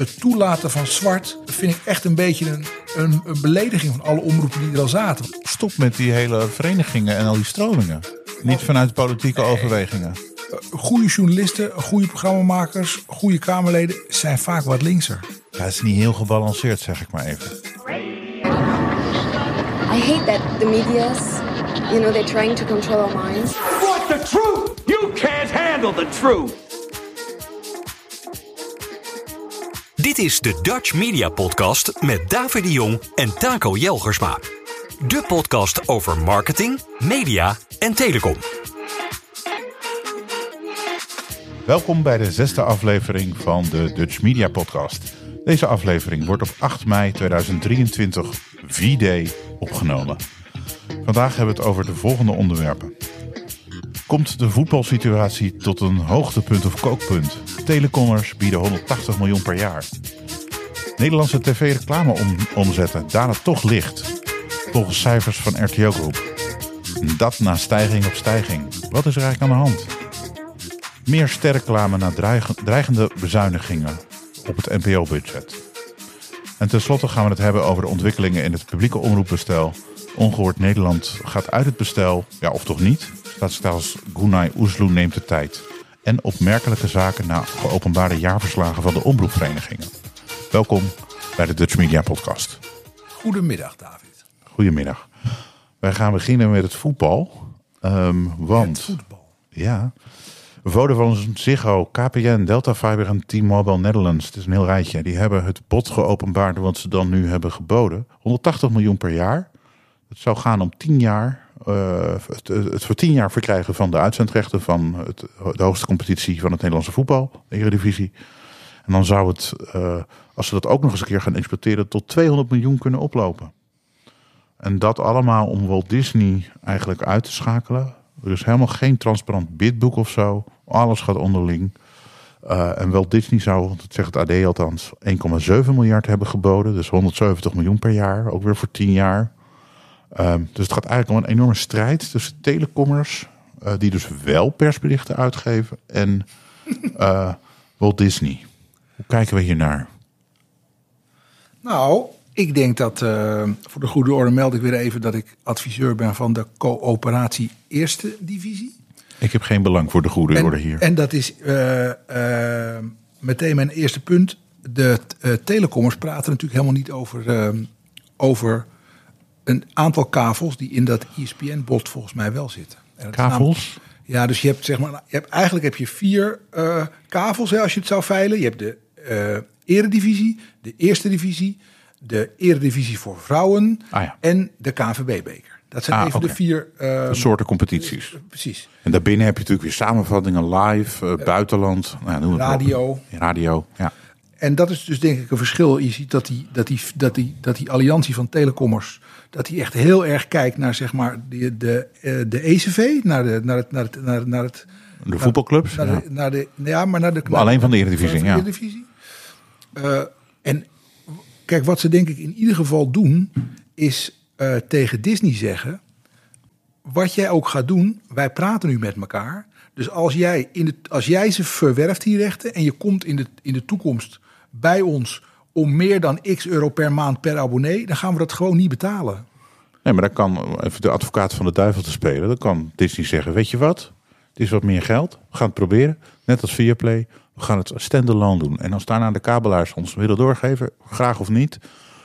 het toelaten van zwart vind ik echt een beetje een, een, een belediging van alle omroepen die er al zaten. Stop met die hele verenigingen en al die stromingen. Niet vanuit politieke overwegingen. Goede journalisten, goede programmamakers, goede Kamerleden zijn vaak wat linkser. Ja, het is niet heel gebalanceerd, zeg ik maar even. I hate that the media's, you know, they're trying to control our minds. Want the truth? You can't handle the truth. Dit is de Dutch Media Podcast met David de Jong en Taco Jelgersma. De podcast over marketing, media en telecom. Welkom bij de zesde aflevering van de Dutch Media Podcast. Deze aflevering wordt op 8 mei 2023 V-Day opgenomen. Vandaag hebben we het over de volgende onderwerpen. Komt de voetbalsituatie tot een hoogtepunt of kookpunt? Telecommers bieden 180 miljoen per jaar. Nederlandse tv-reclameomzetten dalen toch licht. Volgens cijfers van RTO Groep. Dat na stijging op stijging. Wat is er eigenlijk aan de hand? Meer sterreclame na dreigende bezuinigingen op het NPO-budget. En tenslotte gaan we het hebben over de ontwikkelingen in het publieke omroepbestel. Ongehoord Nederland gaat uit het bestel, ja of toch niet? Staatssecretaris Gunay Oesloe neemt de tijd. En opmerkelijke zaken na geopenbaarde jaarverslagen van de omroepverenigingen. Welkom bij de Dutch Media Podcast. Goedemiddag, David. Goedemiddag. Wij gaan beginnen met het voetbal. Um, want, Het voetbal. ja, Vodafone, Ziggo, KPN, Delta Fiber en T-Mobile Netherlands. Het is een heel rijtje. Die hebben het bod geopenbaard wat ze dan nu hebben geboden. 180 miljoen per jaar. Het zou gaan om 10 jaar. eh, het, het voor 10 jaar verkrijgen van de uitzendrechten van het, de hoogste competitie van het Nederlandse voetbal, de Eredivisie. En dan zou het, eh, als ze dat ook nog eens een keer gaan exploiteren, tot 200 miljoen kunnen oplopen. En dat allemaal om Walt Disney eigenlijk uit te schakelen. Er is helemaal geen transparant bidboek of zo. Alles gaat onderling. Uh, en Walt Disney zou, dat zegt het AD althans, 1,7 miljard hebben geboden. Dus 170 miljoen per jaar, ook weer voor 10 jaar. Um, dus het gaat eigenlijk om een enorme strijd tussen telecommers, uh, die dus wel persberichten uitgeven, en uh, Walt Disney. Hoe kijken we hier naar? Nou, ik denk dat, uh, voor de goede orde meld ik weer even dat ik adviseur ben van de coöperatie Eerste Divisie. Ik heb geen belang voor de goede en, orde hier. En dat is meteen mijn eerste punt. De telecommers praten natuurlijk helemaal niet over, over een aantal kavels die in dat E ESPN-bot volgens mij wel zitten. Kavels? Namelijk, ja, dus je hebt zeg maar, je hebt, eigenlijk heb je vier kavels hè, als je het zou veilen. Je hebt de eredivisie, de eerste divisie, de eredivisie voor vrouwen ah, ja. en de KNVB-beker. Dat zijn ah, even okay. de vier uh, de soorten competities. Precies. En daarbinnen heb je natuurlijk weer samenvattingen live, uh, buitenland, nou, noem radio. Radio, ja. En dat is dus denk ik een verschil. Je ziet dat die, dat die, dat die, dat die alliantie van telecommers, dat die echt heel erg kijkt naar zeg maar de, de, uh, de ECV, naar, de, naar het, naar het, naar, naar het de voetbalclubs. Naar, naar, de, naar de, ja, maar naar de. Maar alleen van de Eredivisie, van de ja. Eredivisie. Uh, en kijk, wat ze denk ik in ieder geval doen, is uh, tegen Disney zeggen: wat jij ook gaat doen, wij praten nu met elkaar. Dus als jij, in de, als jij ze verwerft, die rechten, en je komt in de, in de toekomst bij ons om meer dan x euro per maand per abonnee, dan gaan we dat gewoon niet betalen. Nee, maar dan kan, even de advocaat van de duivel te spelen, dan kan Disney zeggen, weet je wat, het is wat meer geld, we gaan het proberen, net als Viaplay, we gaan het standalone doen. En als daarna de kabelaars ons willen doorgeven, graag of niet,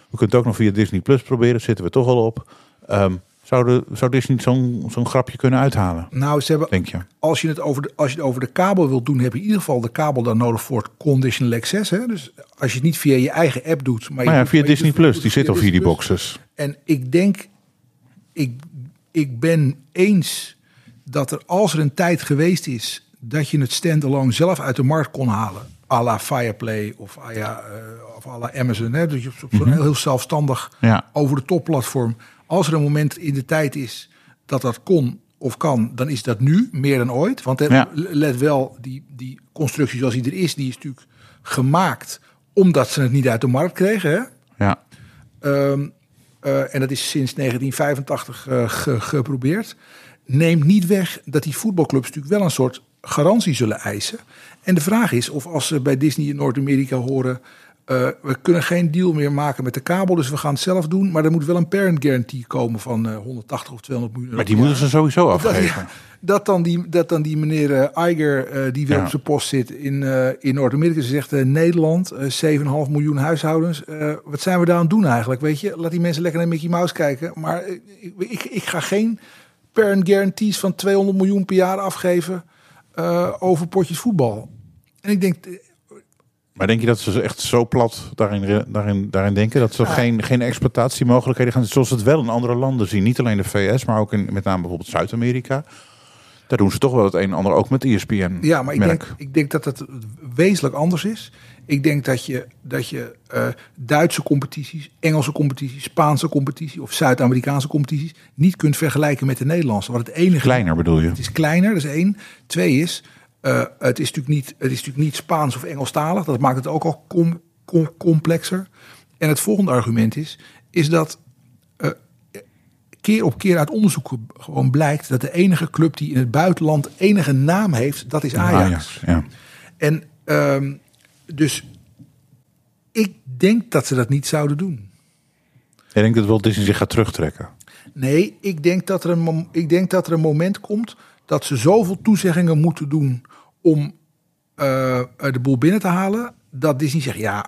we kunnen het ook nog via Disney Plus proberen, zitten we toch al op. Um, zou, de, zou Disney zo'n zo'n grapje kunnen uithalen? Nou, ze hebben, denk je? Als je, het over de, als je het over de kabel wilt doen, heb je in ieder geval de kabel dan nodig voor het conditional access. Hè? Dus als je het niet via je eigen app doet. Maar, maar ja, doet, via maar Disney doet, Plus, doet, die zit al via die boxes. En ik denk, ik, ik ben eens dat er als er een tijd geweest is dat je het standalone zelf uit de markt kon halen. à la Fireplay of à, ja, uh, of à la Amazon. Hè? Dus je op zo'n mm -hmm. heel, heel zelfstandig ja. over de topplatform. Als er een moment in de tijd is dat dat kon of kan, dan is dat nu meer dan ooit. Want Ja. let wel, die, die constructie zoals die er is, die is natuurlijk gemaakt omdat ze het niet uit de markt kregen. Hè? Ja. Um, uh, en dat is sinds 1985 uh, ge geprobeerd. Neemt niet weg dat die voetbalclubs natuurlijk wel een soort garantie zullen eisen. En de vraag is of als ze bij Disney in Noord-Amerika horen eh, we kunnen geen deal meer maken met de kabel, dus we gaan het zelf doen. Maar er moet wel een parent guarantee komen van eh, 180 of 200 miljoen. Maar die moeten ze sowieso. Dat, afgeven. dat, dan die, dat dan die meneer eh, Eiger, eh, die weer Ja. op zijn post zit in, eh, in Noord-Amerika, ze zegt eh, Nederland, eh 7,5 miljoen huishoudens. Eh, wat zijn we daar aan het doen eigenlijk? Weet je, laat die mensen lekker naar Mickey Mouse kijken. Maar eh, ik, ik, ik ga geen parent guarantees van 200 miljoen per jaar afgeven eh, over potjes voetbal. En ik denk, eh, Maar denk je dat ze echt zo plat daarin, daarin, daarin denken? Dat ze geen, geen exploitatiemogelijkheden gaan, zoals het wel in andere landen zien. Niet alleen de VS, maar ook in met name bijvoorbeeld Zuid-Amerika. Daar doen ze toch wel het een en ander, ook met ESPN. Ja, maar ik denk, ik denk dat het wezenlijk anders is. Ik denk dat je, dat je eh, Duitse competities, Engelse competities, Spaanse competities of Zuid-Amerikaanse competities niet kunt vergelijken met de Nederlandse. Want het enige Kleiner bedoel je? Het is kleiner, dat is één. Twee is, eh, het, is natuurlijk niet, het is natuurlijk niet Spaans of Engelstalig. Dat maakt het ook al com- com- complexer. En het volgende argument is, is dat eh, keer op keer uit onderzoek ge- gewoon blijkt dat de enige club die in het buitenland enige naam heeft, dat is Ajax. ja. En ehm, dus ik denk dat ze dat niet zouden doen. Ik denk dat Walt Disney zich gaat terugtrekken. Nee, ik denk dat er een, ik denk dat er een moment komt dat ze zoveel toezeggingen moeten doen om eh, de boel binnen te halen. Dat Disney zegt, ja,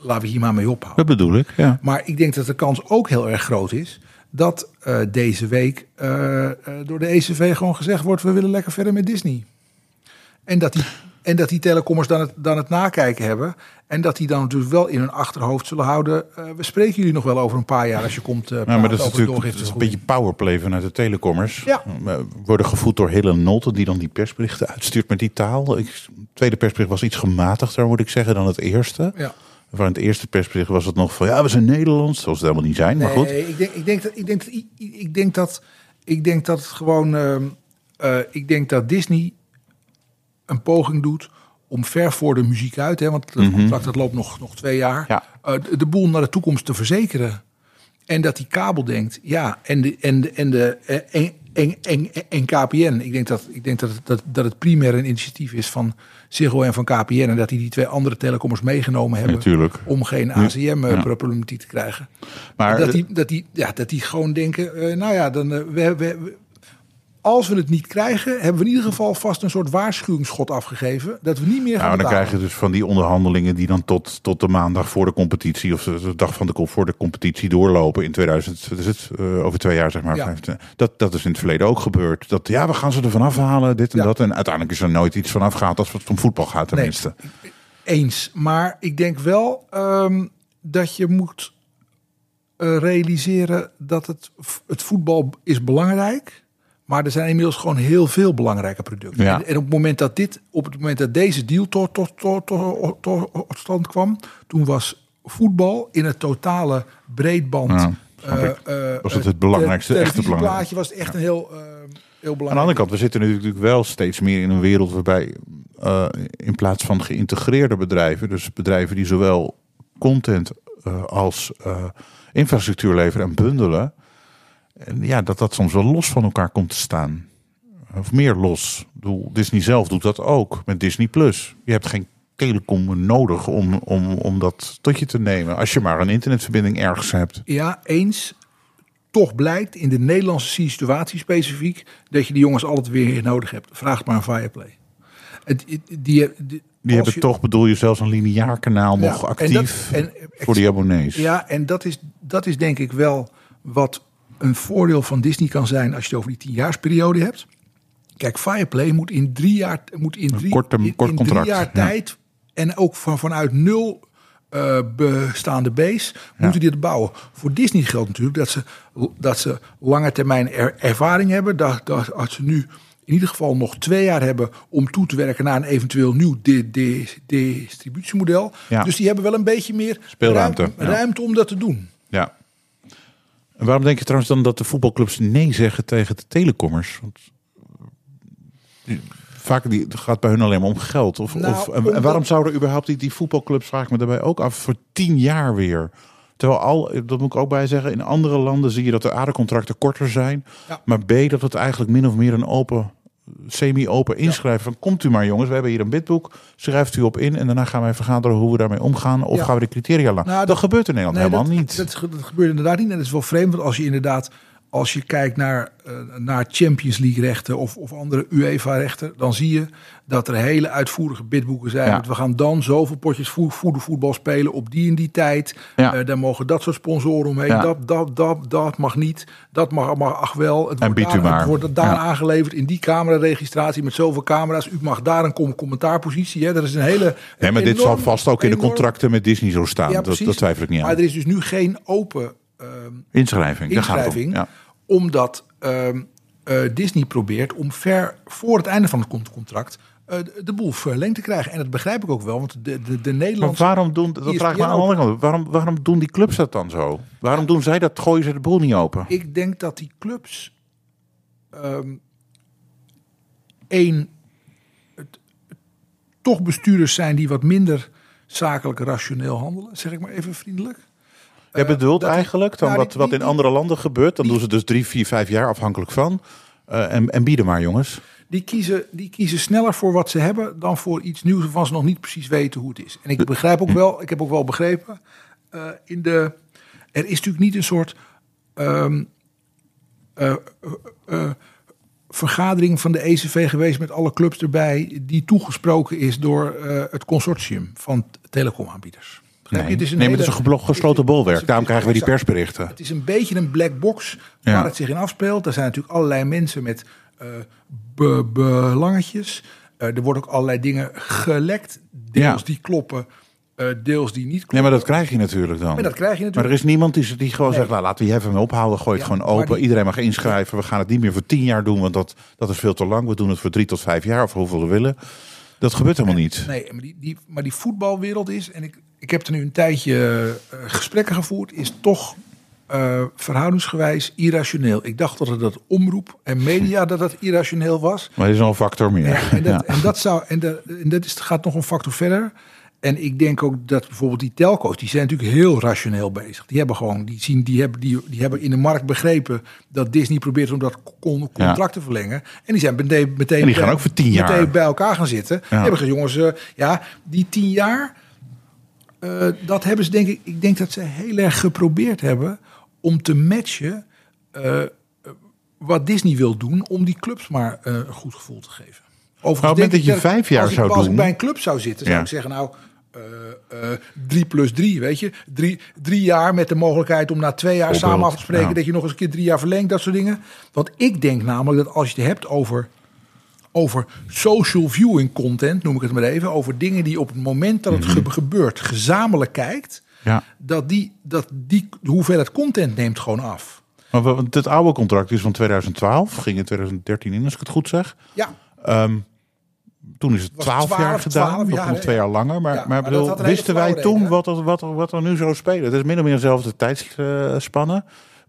laten we hier maar mee ophouden. Dat bedoel ik, ja. Maar ik denk dat de kans ook heel erg groot is dat eh, deze week eh, door de ECV gewoon gezegd wordt: we willen lekker verder met Disney. En dat die, en dat die telecommers dan het, dan het nakijken hebben. En dat die dan natuurlijk wel in hun achterhoofd zullen houden. eh, we spreken jullie nog wel over een paar jaar als je komt. eh Ja, praten maar dat is natuurlijk dat is een beetje powerplay vanuit de telecommers. Ja. We worden gevoed door Helen Nolte, die dan die persberichten uitstuurt met die taal. Ik, het tweede persbericht was iets gematigder, moet ik zeggen, dan het eerste. Ja. Van het eerste persbericht was het nog van ja, we zijn Nederlands, zoals het helemaal niet zijn. Maar goed, ik denk, ik denk dat ik denk dat ik- ik denk dat ik denk dat het gewoon ehm, eh, ik denk dat Disney een poging doet om ver voor de muziek uit, hè, want het contract dat loopt nog, nog twee jaar, Ja. eh, de, boel naar de toekomst te verzekeren. En dat die kabel denkt, ja, en de en de en de eh, en, en, en, en KPN. Ik denk dat ik denk dat het, dat, dat het primair een initiatief is van Ziggo en van KPN en dat die die twee andere telecommers meegenomen hebben natuurlijk. om geen ACM-problematiek te krijgen. Maar dat, die, dat, die, ja, dat die gewoon denken, eh, nou ja, dan, eh, we, we, we- als we het niet krijgen, hebben we in ieder geval vast een soort waarschuwingsschot afgegeven. Dat we niet meer gaan Nou, dan krijg je dus van die onderhandelingen die dan tot, tot de maandag voor de competitie of de dag van de voor de competitie doorlopen in 2000, wat is het, Eh, over twee jaar zeg maar. Ja. 25. Dat, dat is in het verleden ook gebeurd. Dat ja, we gaan ze er vanaf halen, dit en Ja. dat. En uiteindelijk is er nooit iets vanaf gehaald als het om voetbal gaat tenminste. Eens. Maar ik denk wel ehm, dat je moet eh, realiseren dat het, het voetbal is belangrijk. Maar er zijn inmiddels gewoon heel veel belangrijke producten. Ja. En, en op het moment dat dit, op het moment dat deze deal tot, tot, tot, tot, tot, tot stand kwam, toen was voetbal in het totale breedband. Ja, eh, ik. eh, Was het eh, het belangrijkste, te- echt het televisieplaatje was het echt een heel, eh, heel belangrijk. Aan de andere kant, we zitten natuurlijk wel steeds meer in een wereld waarbij eh, in plaats van geïntegreerde bedrijven, dus bedrijven die zowel content eh, als eh, infrastructuur leveren en bundelen, en ja, dat dat soms wel los van elkaar komt te staan. Of meer los. Disney zelf doet dat ook met Disney Plus. Je hebt geen telecom nodig om, om, om dat tot je te nemen. Als je maar een internetverbinding ergens hebt. Ja, eens. Toch blijkt in de Nederlandse situatie specifiek dat je die jongens altijd weer nodig hebt. Vraag maar aan Fireplay. Het, die, die, Die als hebben je- toch, bedoel je, zelfs een lineair kanaal Ja, nog en actief dat- en- voor die abonnees. Ja, en dat is, dat is denk ik wel wat een voordeel van Disney kan zijn als je het over die tienjaarsperiode hebt. Kijk, Fireplay moet in drie jaar, moet in drie, kort- in, kort in contract, drie jaar ja. tijd en ook van, vanuit nul eh, bestaande base moeten die het bouwen. Voor Disney geldt natuurlijk dat ze, dat ze lange termijn er- ervaring hebben. Dat, dat als ze nu in ieder geval nog twee jaar hebben om toe te werken naar een eventueel nieuw di- di- distributiemodel. Ja. Dus die hebben wel een beetje meer Speelruimte, ruimte, ruimte om dat te doen. En waarom denk je trouwens dan dat de voetbalclubs nee zeggen tegen de telecommers? Want die- vaak die, het gaat bij hun alleen maar om geld. Of, Nou, of, en, waarom zouden überhaupt die, die voetbalclubs, vraag ik me daarbij ook af, voor tien jaar weer? Terwijl al, dat moet ik ook bij zeggen, in andere landen zie je dat de aardecontracten korter zijn. Ja. Maar B, dat het eigenlijk min of meer een open semi-open inschrijven. Van, komt u maar jongens, we hebben hier een bidboek. Schrijft u op in en daarna gaan wij vergaderen hoe we daarmee omgaan. Of Ja. gaan we de criteria laten. Nou, dat, dat- gebeurt in Nederland Nee, helemaal dat, niet. Dat, dat gebeurt inderdaad niet. En dat is wel vreemd, want als je inderdaad, als je kijkt naar, eh, naar Champions League rechten of, of andere UEFA rechten, dan zie je dat er hele uitvoerige bidboeken zijn. Ja. We gaan dan zoveel potjes vo- voet- voetbal spelen op die en die tijd. Ja. Eh, daar mogen dat soort sponsoren omheen. Ja. Dat, dat, dat, dat mag niet. Dat mag, mag ach wel. Het En wordt biedt u daar, maar. Het wordt daar aangeleverd in die cameraregistratie met zoveel camera's. U mag daar een com- commentaarpositie. Hè. Dat is een hele. Nee, maar dit zal enorm- vast ook in de enorm- contracten met Disney zo staan. Ja, dat, dat twijfel ik niet aan. Maar er is dus nu geen open ehm, Inschrijving, daar gaat het om. inschrijving. Ja. Omdat ehm, eh, Disney probeert om ver voor het einde van het con- contract eh, de- boel verlengd te krijgen. En dat begrijp ik ook wel, want de, de, de Maar Nederlandse... waarom doen, dat ESPN vraag ik me aan de andere kant. Waarom, waarom doen die clubs dat dan zo? Waarom doen zij dat? Gooien ze de boel niet open? Ik denk dat die clubs ehm één het- toch bestuurders zijn die wat minder zakelijk rationeel handelen, zeg ik maar even vriendelijk. Je bedoelt dat die- eigenlijk dan nou, die- wat, wat die- in andere landen gebeurt. Dan die- doen ze dus drie, vier, vijf jaar afhankelijk van. Eh, en, en bieden maar jongens. Die kiezen, die kiezen sneller voor wat ze hebben dan voor iets nieuws waarvan ze nog niet precies weten hoe het is. En ik begrijp ook wel, ik heb ook wel begrepen, eh, in de, er is natuurlijk niet een soort ehm, eh, eh, eh, vergadering van de ECV geweest met alle clubs erbij, die toegesproken is door eh, het consortium van telecomaanbieders. Nee, Het is een nee, maar het is een gesloten bolwerk. Daarom krijgen we die persberichten. Het is een beetje een black box Ja. waar het zich in afspeelt. Er zijn natuurlijk allerlei mensen met be- belangetjes. Eh, er worden ook allerlei dingen gelekt. Deels Ja. die kloppen, eh, deels die niet kloppen. Nee, maar dat krijg je natuurlijk dan. Maar dat krijg je Maar er natuurlijk. is niemand die, die gewoon Nee. zegt, nou, laten we je even ophouden. Gooi het Ja, gewoon open. die- Iedereen mag inschrijven. We gaan het niet meer voor tien jaar doen, want dat, dat is veel te lang. We doen het voor drie tot vijf jaar of hoeveel we willen. Dat gebeurt helemaal niet. Nee, maar die, die, maar die voetbalwereld is, en ik, ik heb er nu een tijdje eh, gesprekken gevoerd, is toch eh, verhoudingsgewijs irrationeel. Ik dacht dat het dat omroep en media dat dat irrationeel was. Maar er is nog een factor meer. Ja, en, dat, Ja. en dat, zou, en, dat, en dat is, gaat nog een factor verder. En ik denk ook dat bijvoorbeeld die telco's, die zijn natuurlijk heel rationeel bezig. Die hebben gewoon, die, zien, die, hebben, die, die hebben in de markt begrepen dat Disney probeert om dat con- contract te verlengen. En die zijn meteen, meteen, En die gaan bij- ook voor 10 jaar. meteen bij elkaar gaan zitten. Die hebben gezegd, jongens, eh, ja, die tien jaar, eh, dat hebben ze denk ik, ik denk dat ze heel erg geprobeerd hebben om te matchen eh, wat Disney wil doen om die clubs maar eh, een goed gevoel te geven. Overigens denk dat je vijf jaar ik, zou als ik doen- bij een club zou zitten, zou Ja. ik zeggen nou eh, eh, drie plus drie, weet je, drie, drie jaar met de mogelijkheid om na twee jaar samen af te spreken ja. dat je nog eens een keer drie jaar verlengt, dat soort dingen. Want ik denk namelijk dat als je het hebt over over social viewing content, noem ik het maar even, over dingen die op het moment dat het Mhm. ge- gebeurt gezamenlijk kijkt, Ja. dat die, dat die hoeveelheid content neemt gewoon af. Maar het oude contract is van 2012. Ging in 2013 in, als ik het goed zeg. Ja, Ehm, toen is het Was 12 jaar 12 gedaan, 12 nog jaar, nog hè? twee jaar langer. Maar, Ja, maar, bedoel, wisten wij toen wat, er- wat, er- wat er nu zou spelen? Het is min of meer dezelfde tijdsspannen.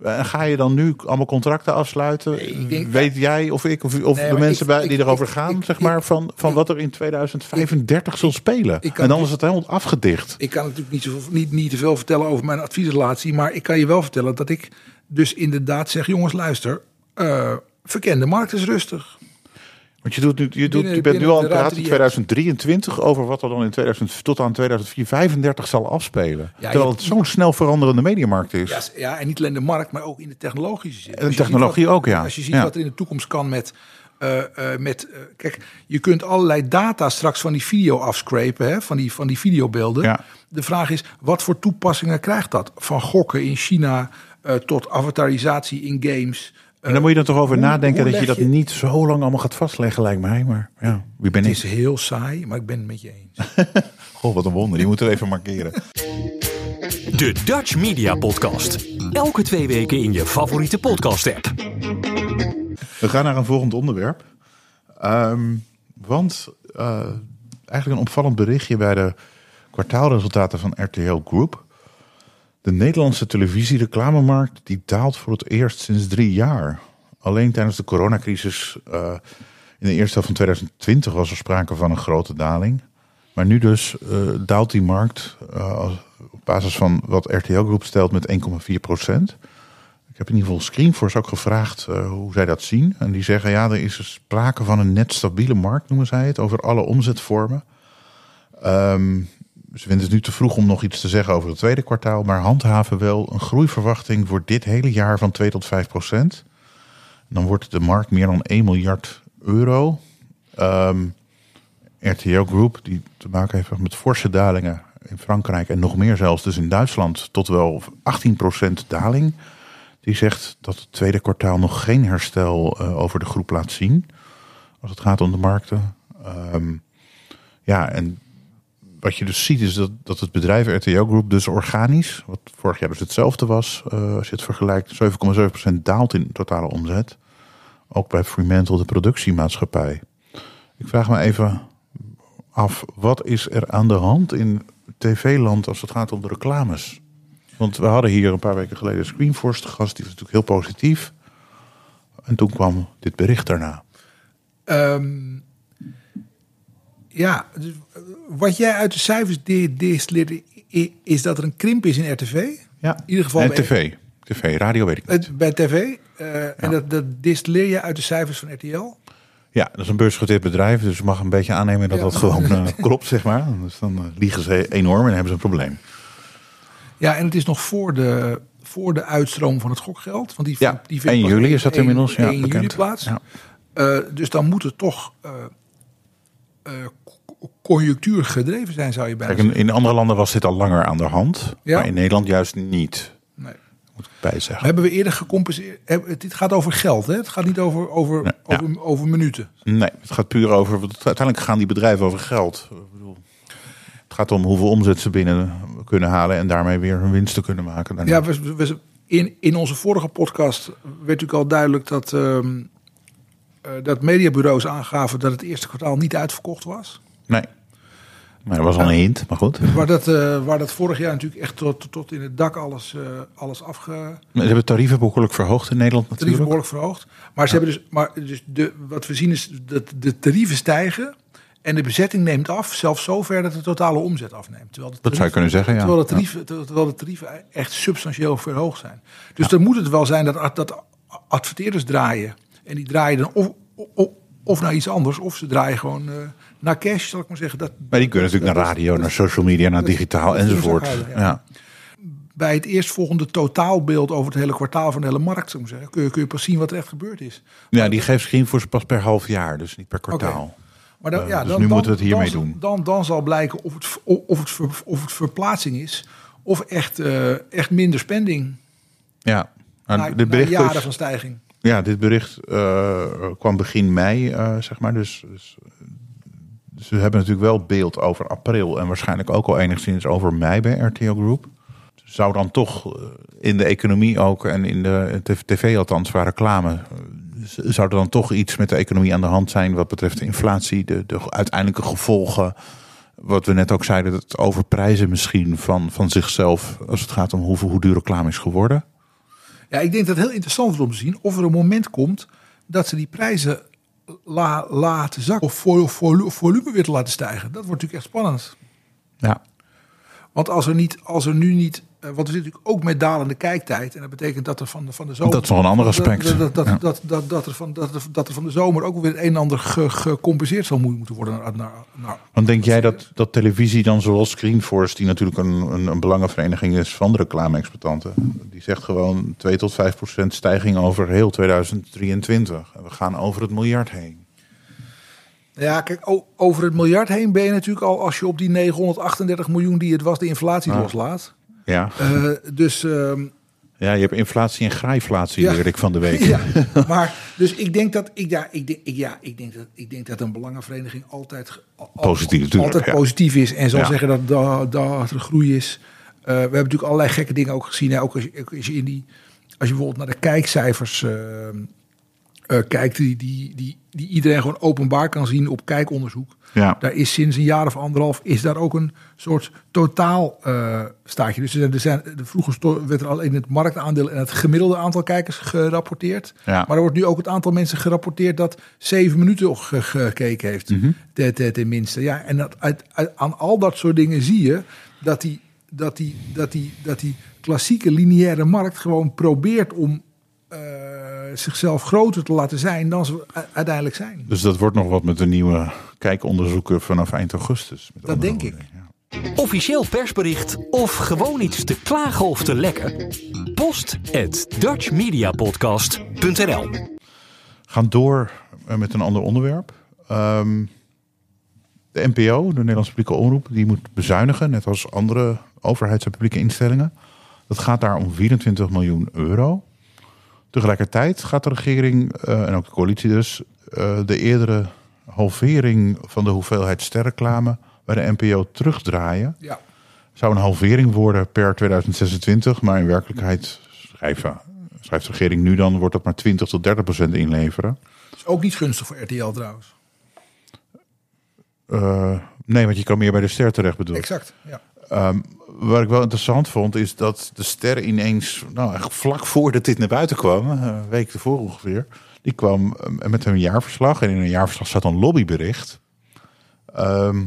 En ga je dan nu allemaal contracten afsluiten? denk- Weet jij of ik of, of Nee, de mensen ik- bij, ik- die erover ik- gaan, zeg maar, van, van wat er in 2035 zal spelen? en dan dus- is het helemaal afgedicht. ik kan natuurlijk niet, zoveel, niet, niet te veel vertellen over mijn adviesrelatie, maar ik kan je wel vertellen dat ik dus inderdaad zeg, jongens luister, eh verkende markt is rustig. Want je, doet nu, je, doet, Binnen- je bent nu al aan de het praten in die je 2023 over wat er dan in 2000, tot aan 2035 zal afspelen. Ja, Terwijl het zo'n snel veranderende mediamarkt is. Ja, ja, en niet alleen de markt, maar ook in de technologische zin. En ziet technologie wat- ook, ja. Als je ziet Ja. wat er in de toekomst kan met... eh, eh, met eh, kijk, je kunt allerlei data straks van die video afscrapen, hè, van, die, van die videobeelden. Ja. De vraag is, wat voor toepassingen krijgt dat? Van gokken in China tot avatarisatie in games. En dan moet je er toch over hoe- nadenken hoe dat je dat je- niet zo lang allemaal gaat vastleggen, lijkt mij. Maar ja, wie ben Het ik? is heel saai, maar ik ben het met je eens. Goh, wat een wonder. Die moeten we even markeren. De Dutch Media Podcast. Elke twee weken in je favoriete podcast-app. We gaan naar een volgend onderwerp. Ehm, want eh, eigenlijk een opvallend berichtje bij de kwartaalresultaten van RTL Group. De Nederlandse televisiereclamemarkt die daalt voor het eerst sinds drie jaar. Alleen tijdens de coronacrisis eh, in de eerste helft van 2020 was er sprake van een grote daling. Maar nu dus eh, daalt die markt eh, op basis van wat RTL Group stelt met 1,4 procent. Ik heb in ieder geval Screenforce ook gevraagd hoe zij dat zien. En die zeggen, ja, er is sprake van een net stabiele markt, noemen zij het, over alle omzetvormen. Ehm, ze vinden het nu te vroeg om nog iets te zeggen over het tweede kwartaal, maar handhaven wel een groeiverwachting voor dit hele jaar van 2 tot 5 procent. Dan wordt de markt meer dan 1 miljard euro. Ehm, RTO Group, die te maken heeft met forse dalingen in Frankrijk en nog meer zelfs, dus in Duitsland, tot wel 18% daling. Die zegt dat het tweede kwartaal nog geen herstel uh, over de groep laat zien. Als het gaat om de markten. Um, ja, en wat je dus ziet is dat, dat het bedrijf RTO Group dus organisch, wat vorig jaar dus hetzelfde was, uh, als je het vergelijkt, 7,7% daalt in totale omzet. Ook bij Fremantle, de productiemaatschappij. Ik vraag me even af, wat is er aan de hand in tv-land als het gaat om de reclames? Want we hadden hier een paar weken geleden Screenforce te gast, die was natuurlijk heel positief. En toen kwam dit bericht daarna. Um, ja, dus wat jij uit de cijfers destilleert, is dat er een krimp is in RTV. Ja, in ieder geval bij tv. TV, radio weet ik niet. Bij tv. Uh, ja. En dat, dat distilleer je uit de cijfers van RTL. Ja, dat is een beursgenoteerd bedrijf, dus je mag een beetje aannemen dat ja. dat gewoon uh, klopt, zeg maar. Dus dan uh, liegen ze enorm en hebben ze een probleem. Ja, en het is nog voor de, voor de uitstroom van het gokgeld. Want die, ja, die vindt 1 juli is dat inmiddels ja, 1 bekend. juli plaats. Ja. Uh, dus dan moet het toch uh, conjunctuur gedreven zijn, zou je bijna Kijk, in, in, andere landen was dit al langer aan de hand, ja? maar in Nederland juist niet. Nee. Moet ik bijzeggen. Hebben we eerder gecompenseerd? Dit gaat over geld, hè? Het gaat niet over, over, nee, over, ja. over minuten. Nee, het gaat puur over. Uiteindelijk gaan die bedrijven over geld. Ik bedoel, het gaat om hoeveel omzet ze binnen kunnen halen en daarmee weer hun winsten kunnen maken. Daarna. Ja, we, we, in, in onze vorige podcast werd natuurlijk al duidelijk dat, uh, dat mediabureaus aangaven dat het eerste kwartaal niet uitverkocht was. Nee. Maar dat was al een hint, maar goed. Waar dat, uh, waar dat vorig jaar natuurlijk echt tot, tot in het dak alles, uh, alles afge... Ze hebben tarieven behoorlijk verhoogd in Nederland natuurlijk. Tarieven behoorlijk verhoogd. Maar, ze ja. hebben dus, maar dus de, wat we zien is dat de tarieven stijgen en de bezetting neemt af. Zelfs zover dat de totale omzet afneemt. Terwijl de tarieven, dat zou je kunnen zeggen, ja. Terwijl de tarieven, terwijl de tarieven echt substantieel verhoogd zijn. Dus ja. dan moet het wel zijn dat, dat adverteerders draaien. En die draaien dan of, naar iets anders. Of ze draaien gewoon... Uh, naar cash, zal ik maar zeggen. Dat, maar die kunnen natuurlijk naar radio, naar social media, naar digitaal enzovoort. Ja. ja. Bij het eerstvolgende totaalbeeld over het hele kwartaal van de hele markt, zou ik zeggen, kun je, kun je pas zien wat er echt gebeurd is. Ja, die geeft Screenforce pas per half jaar, dus niet per kwartaal. Okay. Maar dan, ja, dus dan, nu dan, moeten we het hiermee dan, doen. Dan, dan zal blijken of het, of het, ver, of het verplaatsing is, of echt, uh, echt minder spending. Ja, nou, na, de bericht na jaren van stijging. Ja, dit bericht uh, kwam begin mei, uh, zeg maar. Dus, dus ze hebben natuurlijk wel beeld over april en waarschijnlijk ook al enigszins over mei bij RTL Group. Zou dan toch in de economie ook en in de tv althans waar reclame, zou er dan toch iets met de economie aan de hand zijn wat betreft de inflatie, de, de uiteindelijke gevolgen. Wat we net ook zeiden, het overprijzen misschien van, van zichzelf als het gaat om hoeveel, hoe duur reclame is geworden. Ja, ik denk dat het heel interessant is om te zien of er een moment komt dat ze die prijzen la, laten zakken of vol, vol, volume weer te laten stijgen. Dat wordt natuurlijk echt spannend. Ja. Want als er, niet, als er nu niet. Want we zitten natuurlijk ook met dalende kijktijd. En dat betekent dat er van de, van de zomer. Dat is nog een ander aspect. Dat, dat, dat, ja. dat, dat, dat, er van, dat, er, dat er van de zomer ook weer het een en ander ge, gecompenseerd zal moeten worden. Naar, naar, naar, Want denk jij dat, dat televisie dan zoals Screenforce, die natuurlijk een, een, een belangenvereniging is van de reclame-exploitanten, die zegt gewoon 2 tot 5 procent stijging over heel 2023. En we gaan over het miljard heen. Ja, kijk, over het miljard heen ben je natuurlijk al als je op die 938 miljoen die het was, de inflatie loslaat. Ja. Uh, dus. Uh, ja, je hebt inflatie en grijflatie, ja. leer ik van de week. Ja, maar dus ik denk dat ik, ja, ik, denk, ja, ik, denk dat, ik denk dat een belangenvereniging altijd, positief, al, altijd ja. positief is en zal ja. zeggen dat, dat, dat er groei is. Uh, we hebben natuurlijk allerlei gekke dingen ook gezien. Hè? Ook als je, als je in die, als je bijvoorbeeld naar de kijkcijfers uh, uh, kijkt, die, die, die, die iedereen gewoon openbaar kan zien op kijkonderzoek. Ja. Daar is sinds een jaar of anderhalf is daar ook een soort totaal uh, staatje. Dus er zijn, vroeger werd er alleen het marktaandeel en het gemiddelde aantal kijkers gerapporteerd. Ja. Maar er wordt nu ook het aantal mensen gerapporteerd dat zeven minuten ge gekeken heeft. Mhm. Mm -hmm. Tenminste. Ja, en dat, uit, uit, aan al dat soort dingen zie je dat die, dat die, dat die, dat die klassieke lineaire markt gewoon probeert om eh, zichzelf groter te laten zijn dan ze uiteindelijk zijn. Dus dat wordt nog wat met de nieuwe kijkonderzoeken vanaf eind augustus. Met Dat denk ik. ja. Officieel persbericht of gewoon iets te klagen of te lekken? Post at dutchmediapodcast.nl gaan door eh, met een ander onderwerp. Ehm, de NPO, de Nederlandse publieke omroep, die moet bezuinigen, net als andere overheids- en publieke instellingen. Dat gaat daar om 24 miljoen euro. Tegelijkertijd gaat de regering, eh, en ook de coalitie dus, eh, de eerdere halvering van de hoeveelheid sterreclame bij de NPO terugdraaien. Ja. Zou een halvering worden per 2026, maar in werkelijkheid schrijven, schrijft de regering nu dan, wordt dat maar 20 tot 30 procent inleveren. Is ook niet gunstig voor RTL trouwens. Eh, nee, want je kan meer bij de ster terecht bedoel. ik. Exact. Ja. Ehm, wat ik wel interessant vond, is dat de ster ineens, nou eigenlijk vlak voordat dit naar buiten kwam, eh, een week ervoor ongeveer, die kwam eh, met een jaarverslag. En in een jaarverslag zat een lobbybericht. ehm,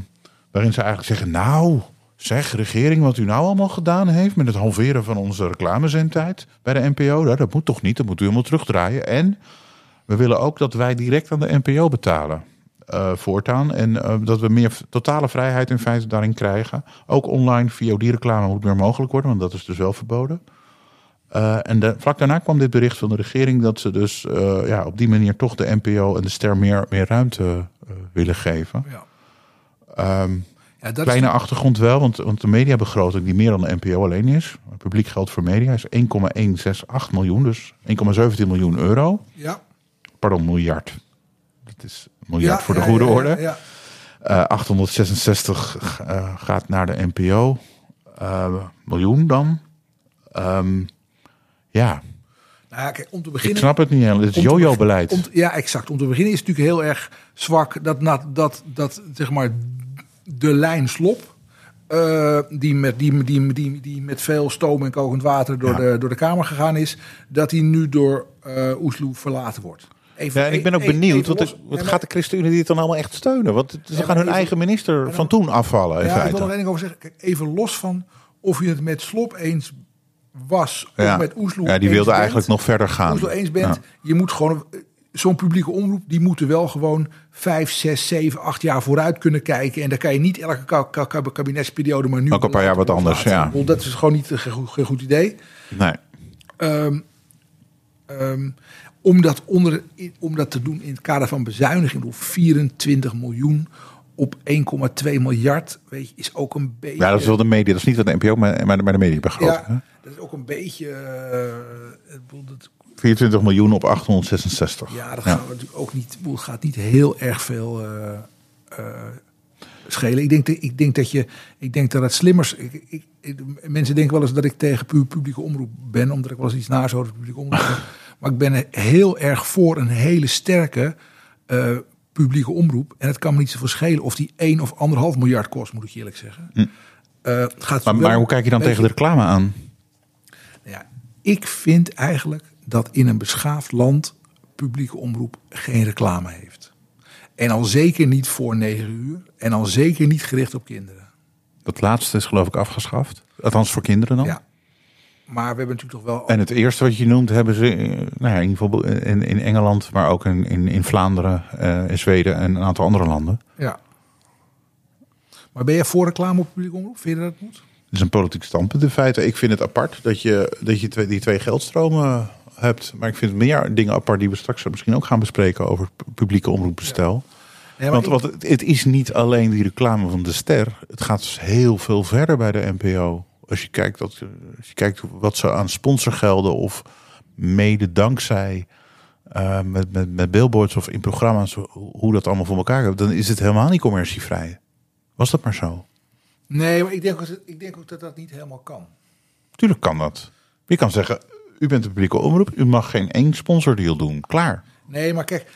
waarin ze eigenlijk zeggen, nou, zeg regering wat u nou allemaal gedaan heeft met het halveren van onze reclamezendtijd bij de NPO. Nou, dat moet toch niet, dat moet u helemaal terugdraaien. En we willen ook dat wij direct aan de NPO betalen. eh, voortaan. En eh, dat we meer totale vrijheid in feite daarin krijgen. Ook online VOD-reclame moet meer mogelijk worden, want dat is dus wel verboden. Eh, en de, vlak daarna kwam dit bericht van de regering dat ze dus eh, ja, op die manier toch de NPO en de ster meer, meer ruimte eh, willen geven. Ja. Ehm, Ja, dat kleine is, achtergrond wel, want, want de mediabegroting die meer dan de NPO alleen is, publiek geld voor media, is 1,168 miljoen, dus 1,17 miljoen euro. ja. Pardon, miljard. Dat is miljard Ja, voor de goede orde. ja. Eh, 866 eh, gaat naar de NPO. Miljoen dan. Ehm, ja, Nou kijk, om te ik beginnen. snap het niet helemaal. Het is jojo-beleid. Ja, exact. Om te beginnen is het natuurlijk heel erg zwak dat, dat, dat, dat zeg maar, de lijn slop. eh, die, met, die, die, die, die met veel stoom en kokend water door, Ja. de, door de Kamer gegaan is, dat die nu door eh Oesloe verlaten wordt. Even, Ja, en ik ben ook benieuwd, even want wat gaat de ChristenUnie dit dan allemaal echt steunen? Want ze gaan hun eigen minister van toen afvallen in Ja, ik wil feite. één ding over zeggen. Kijk, even los van of je het met Slop eens was Ja. met Oesloe ja, die wilde bent. eigenlijk nog verder gaan. Oesloe eens bent, Ja. je moet gewoon... eh, Zo'n publieke omroep, die moeten wel gewoon vijf, zes, zeven, acht jaar vooruit kunnen kijken. En dan kan je niet elke ka- ka- ka- kabinetsperiode maar nu... Ook een paar jaar wat anders, ja. Dat is gewoon niet een goed, goed idee. Nee. Ehm, ehm, om, dat onder, om dat te doen in het kader van bezuiniging, ik bedoel, 24 miljoen op 1,2 miljard, weet je, is ook een beetje. Ja, dat is wel de media. Dat is niet de NPO, maar, maar de- maar de mediabegroting. hè? Ja, dat is ook een beetje. eh, ik bedoel, dat, 24 miljoen op 866. ja, dat gaat natuurlijk ook niet. gaat niet heel erg veel eh, eh, schelen. Ik denk, dat, ik denk dat je. Ik denk dat het slimmers. Ik, ik, ik- mensen denken wel eens dat ik tegen pu- publieke omroep ben, omdat ik wel eens iets na zou over publieke omroep. maar ik ben heel erg voor een hele sterke. eh, publieke omroep. En het kan me niet zoveel schelen of die 1 of anderhalf miljard kost, moet ik je eerlijk zeggen. Eh, het gaat Maar, maar hoe kijk je dan tegen de reclame aan? nou ja, ik vind eigenlijk dat in een beschaafd land publieke omroep geen reclame heeft. En al zeker niet voor negen uur. En al zeker niet gericht op kinderen. Dat laatste is geloof ik afgeschaft. Althans voor kinderen dan. Ja. Maar we hebben natuurlijk toch wel... En het eerste wat je noemt hebben ze eh, nou ja, in, geval in, in Engeland, maar ook in, in, in Vlaanderen, eh, in Zweden en een aantal andere landen. Ja. Maar ben jij voor reclame op publieke omroep? Vind je dat het moet? Het is een politiek standpunt in feite. Ik vind het apart dat je, dat je twee, die twee geldstromen hebt. Maar ik vind meer dingen apart die we straks misschien ook gaan bespreken over pu- publieke omroepbestel. Ik- want het, het is niet alleen die reclame van de ster. Het gaat dus heel veel verder bij de NPO. Als je kijkt, dat, als je kijkt wat ze aan sponsorgelden of mede dankzij eh, met, met, met billboards of in programma's, hoe dat allemaal voor elkaar gaat, dan is het helemaal niet commercievrij. Was dat maar zo? Nee, maar ik denk, ook, ik denk ook dat dat niet helemaal kan. Tuurlijk kan dat. Je kan zeggen, u bent een publieke omroep, u mag geen één sponsordeal doen. Klaar. Nee, maar kijk,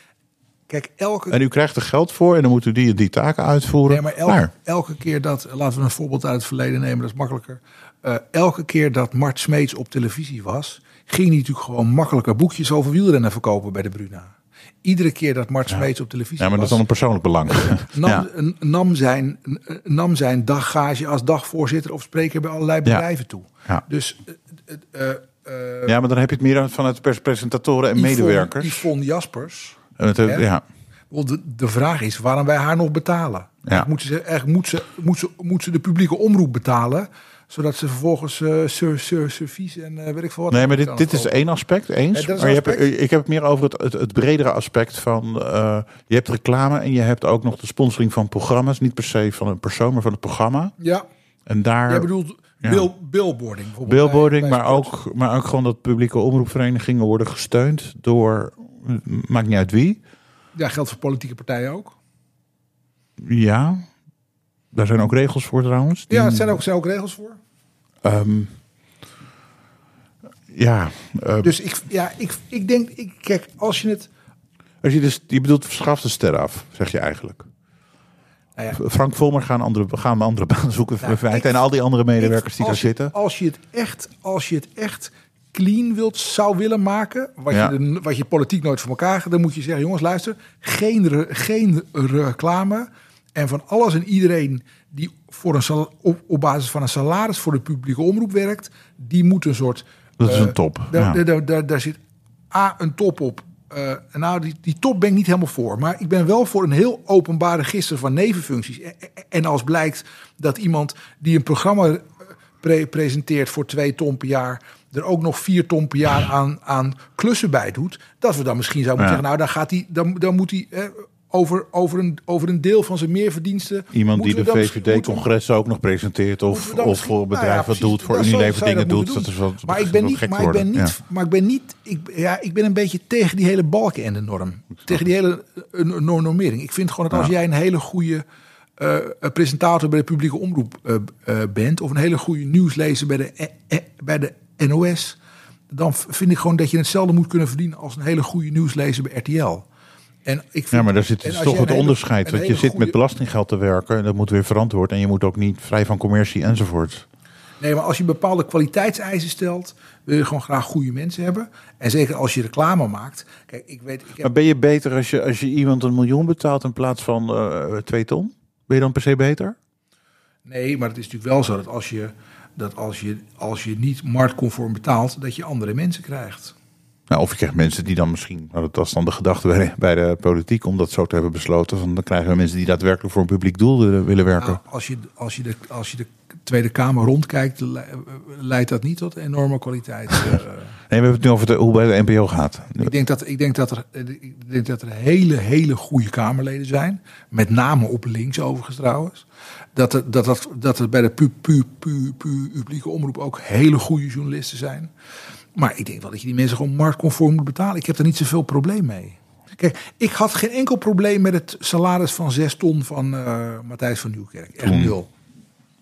kijk elke, En u krijgt er geld voor en dan moet u die die taken uitvoeren. Nee, maar elke, keer dat, laten we een voorbeeld uit het verleden nemen, dat is makkelijker. Eh, elke keer dat Mart Smeets op televisie was, ging hij natuurlijk gewoon makkelijker boekjes over wielrennen verkopen bij de Bruna. Iedere keer dat Mart Smeets op televisie Ja, maar dat is was, dan een persoonlijk belang. nam, Ja. n- nam, zijn, n- nam zijn daggage als dagvoorzitter of spreker bij allerlei bedrijven toe. Ja. Dus eh, eh, eh, eh, Ja, maar dan heb je het meer vanuit presentatoren en Yvonne- medewerkers. Yvonne Jaspers. Het, eh, ja. Want de, de vraag is waarom wij haar nog betalen. Eigenlijk Moet, ze, eigenlijk moet, ze, moet, ze, moet ze de publieke omroep betalen, zodat ze vervolgens eh sur, sur, servies en eh, weet ik veel wat. Nee, maar dit, dit is één aspect, eens. Ja, maar je hebt, aspect. ik heb het meer over het, het, het bredere aspect van... eh, je hebt reclame en je hebt ook nog de sponsoring van programma's. Niet per se van een persoon, maar van het programma. Ja, En daar... jij bedoelt Ja. bill, billboarding bijvoorbeeld. Billboarding, bij- bij maar, ook, maar ook gewoon dat publieke omroepverenigingen worden gesteund door... Maakt niet uit wie. Ja, geldt voor politieke partijen ook. Ja, daar zijn ook regels voor trouwens. Die- Ja, er zijn ook, zijn ook regels voor. ehm, ja, eh, Dus ik, ja, ik, ik denk, ik, kijk, als je het... als je, dus, je bedoelt verschaf de ster af, zeg je eigenlijk. Nou ja, Frank Volmer gaan, andere, gaan andere baan zoeken Nou, ik- en al die andere medewerkers die daar je- zitten. Als je het echt, als je het echt clean wilt, zou willen maken, wat, Ja. je, de- wat je politiek nooit voor elkaar gaat, dan moet je zeggen, jongens, luister, geen, re- geen reclame en van alles en iedereen die voor een sal- op, op basis van een salaris voor de publieke omroep werkt, die moet een soort. Dat is eh, een top. Daar, ja. daar, daar, daar zit A, een top op. Eh, nou, die, die top ben ik niet helemaal voor. Maar ik ben wel voor een heel openbaar register van nevenfuncties. En, en als blijkt dat iemand die een programma eh, pre- presenteert voor twee ton per jaar... er ook nog vier ton per jaar aan, aan klussen bij doet... dat we dan misschien zouden moeten Ja. zeggen... nou, dan, gaat hij, dan, dan moet hij eh, over, over, een, over een deel van zijn meerverdiensten... Iemand die de VVD-congres ook nog presenteert of, of voor nou ja, wat precies. doet, voor Unilever dingen doet. Dat is wat, maar ik ben niet, maar ik ben niet, maar ik ben niet, ik, ja, ik ben een beetje tegen die hele balken en de norm. Tegen die hele eh, no- normering. Ik vind gewoon dat als jij een hele goede eh, presentator bij de publieke omroep eh, bent, of een hele goede nieuwslezer bij de, bij de NOS, dan vind ik gewoon dat je hetzelfde moet kunnen verdienen als een hele goede nieuwslezer bij RTL. En ik vind, Ja, maar daar zit toch het hele- onderscheid. Want je zit goede- met belastinggeld te werken en dat moet weer verantwoord. En je moet ook niet vrij van commercie enzovoort. Nee, maar als je bepaalde kwaliteitseisen stelt, wil je gewoon graag goede mensen hebben. En zeker als je reclame maakt. Kijk, ik weet, ik heb Maar ben je beter als je, als je iemand een miljoen betaalt in plaats van eh, twee ton? Ben je dan per se beter? Nee, maar het is natuurlijk wel zo dat als je, dat als je, als je niet marktconform betaalt, dat je andere mensen krijgt. Nou, of je krijgt mensen die dan misschien, nou, dat was dan de gedachte bij de, bij de politiek om dat zo te hebben besloten. Van, dan krijgen we mensen die daadwerkelijk voor een publiek doel willen, willen werken. Nou, als, je, als, je de, als je de Tweede Kamer rondkijkt, le- leidt dat niet tot enorme kwaliteit. eh. Nee, we hebben het nu over de, hoe bij de NPO gaat. ik, denk dat, ik, denk dat er, ik denk dat er hele, hele goede Kamerleden zijn. Met name op links overigens trouwens. Dat er, dat, dat, dat er bij de pu, pu, pu, pu- publieke omroep ook hele goede journalisten zijn. Maar ik denk wel dat je die mensen gewoon marktconform moet betalen. Ik heb er niet zoveel probleem mee. Kijk, ik had geen enkel probleem met het salaris van zes ton van eh, Matthijs van Nieuwkerk. Echt nul.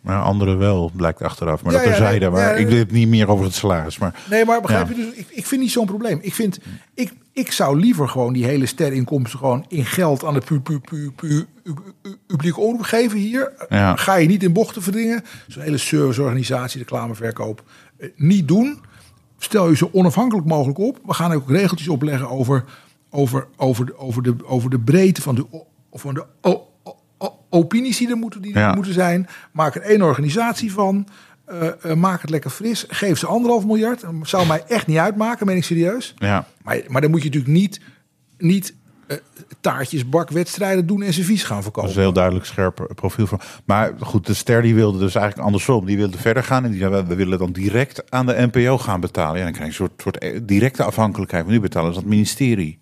Maar anderen wel, blijkt achteraf. Maar Ja, dat ja, terzijde. nee, maar ik weet het niet meer over het salaris. Maar Nee, maar begrijp Ja. je dus? Ik, ik vind niet zo'n probleem. Ik vind, ik, ik zou liever gewoon die hele sterinkomsten gewoon in geld aan de pu, pu, pu, pu, pu- pu- publieke omroep geven hier. Ga je niet in bochten verdringen. Zo'n hele serviceorganisatie, reclameverkoop, eh, niet doen. Stel je zo onafhankelijk mogelijk op. We gaan ook regeltjes opleggen over, over, over, de, over, de, over de breedte van de, van de opinies die er moeten, die er Ja. moeten zijn. Maak er één organisatie van. Eh, eh, maak het lekker fris. Geef ze anderhalf miljard. Dat zou mij echt niet uitmaken, ben ik serieus. ja, Maar, maar dan moet je natuurlijk niet, niet eh, taartjes, bakwedstrijden doen en servies gaan dat verkopen. is een heel duidelijk scherp profiel van. Maar goed, de ster die wilde dus eigenlijk andersom. Die wilde verder gaan en die zei, we willen dan direct aan de NPO gaan betalen. Ja, dan krijg je een soort, soort directe afhankelijkheid. Want nu betalen ze dat ministerie.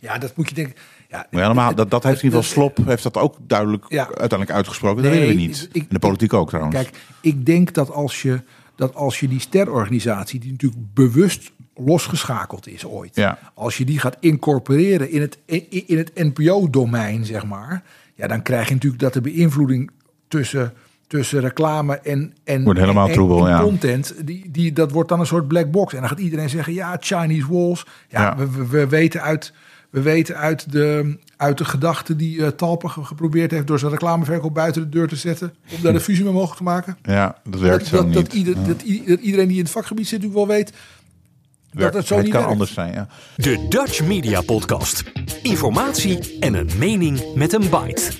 Ja, dat moet je denken. Ja, Maar helemaal, dat, dat heeft in ieder geval Slop heeft dat ook duidelijk Ja. uiteindelijk uitgesproken. Dat Nee, weten we niet. ik- in de politiek ook trouwens. Kijk, ik denk dat als je, dat als je die sterorganisatie, die natuurlijk bewust losgeschakeld is ooit, Ja. als je die gaat incorporeren in het, in, het NPO-domein, zeg maar, ja, dan krijg je natuurlijk dat de beïnvloeding tussen, tussen reclame en, en, Wordt helemaal en- troebel, en content, die, die, dat wordt dan een soort black box. En dan gaat iedereen zeggen, ja, Chinese walls. Ja, Ja. We, we, we weten uit... We weten uit de, uit de gedachte die eh Talpa ge- geprobeerd heeft door zijn reclameverkoop buiten de deur te zetten. Om daar de fusie mee mogelijk te maken. ja, dat werkt dat, zo dat, niet. dat, ieder, dat, iedereen die in het vakgebied zit natuurlijk wel weet dat het zo het niet kan werkt. anders zijn, ja. De Dutch Media Podcast. Informatie en een mening met een bite.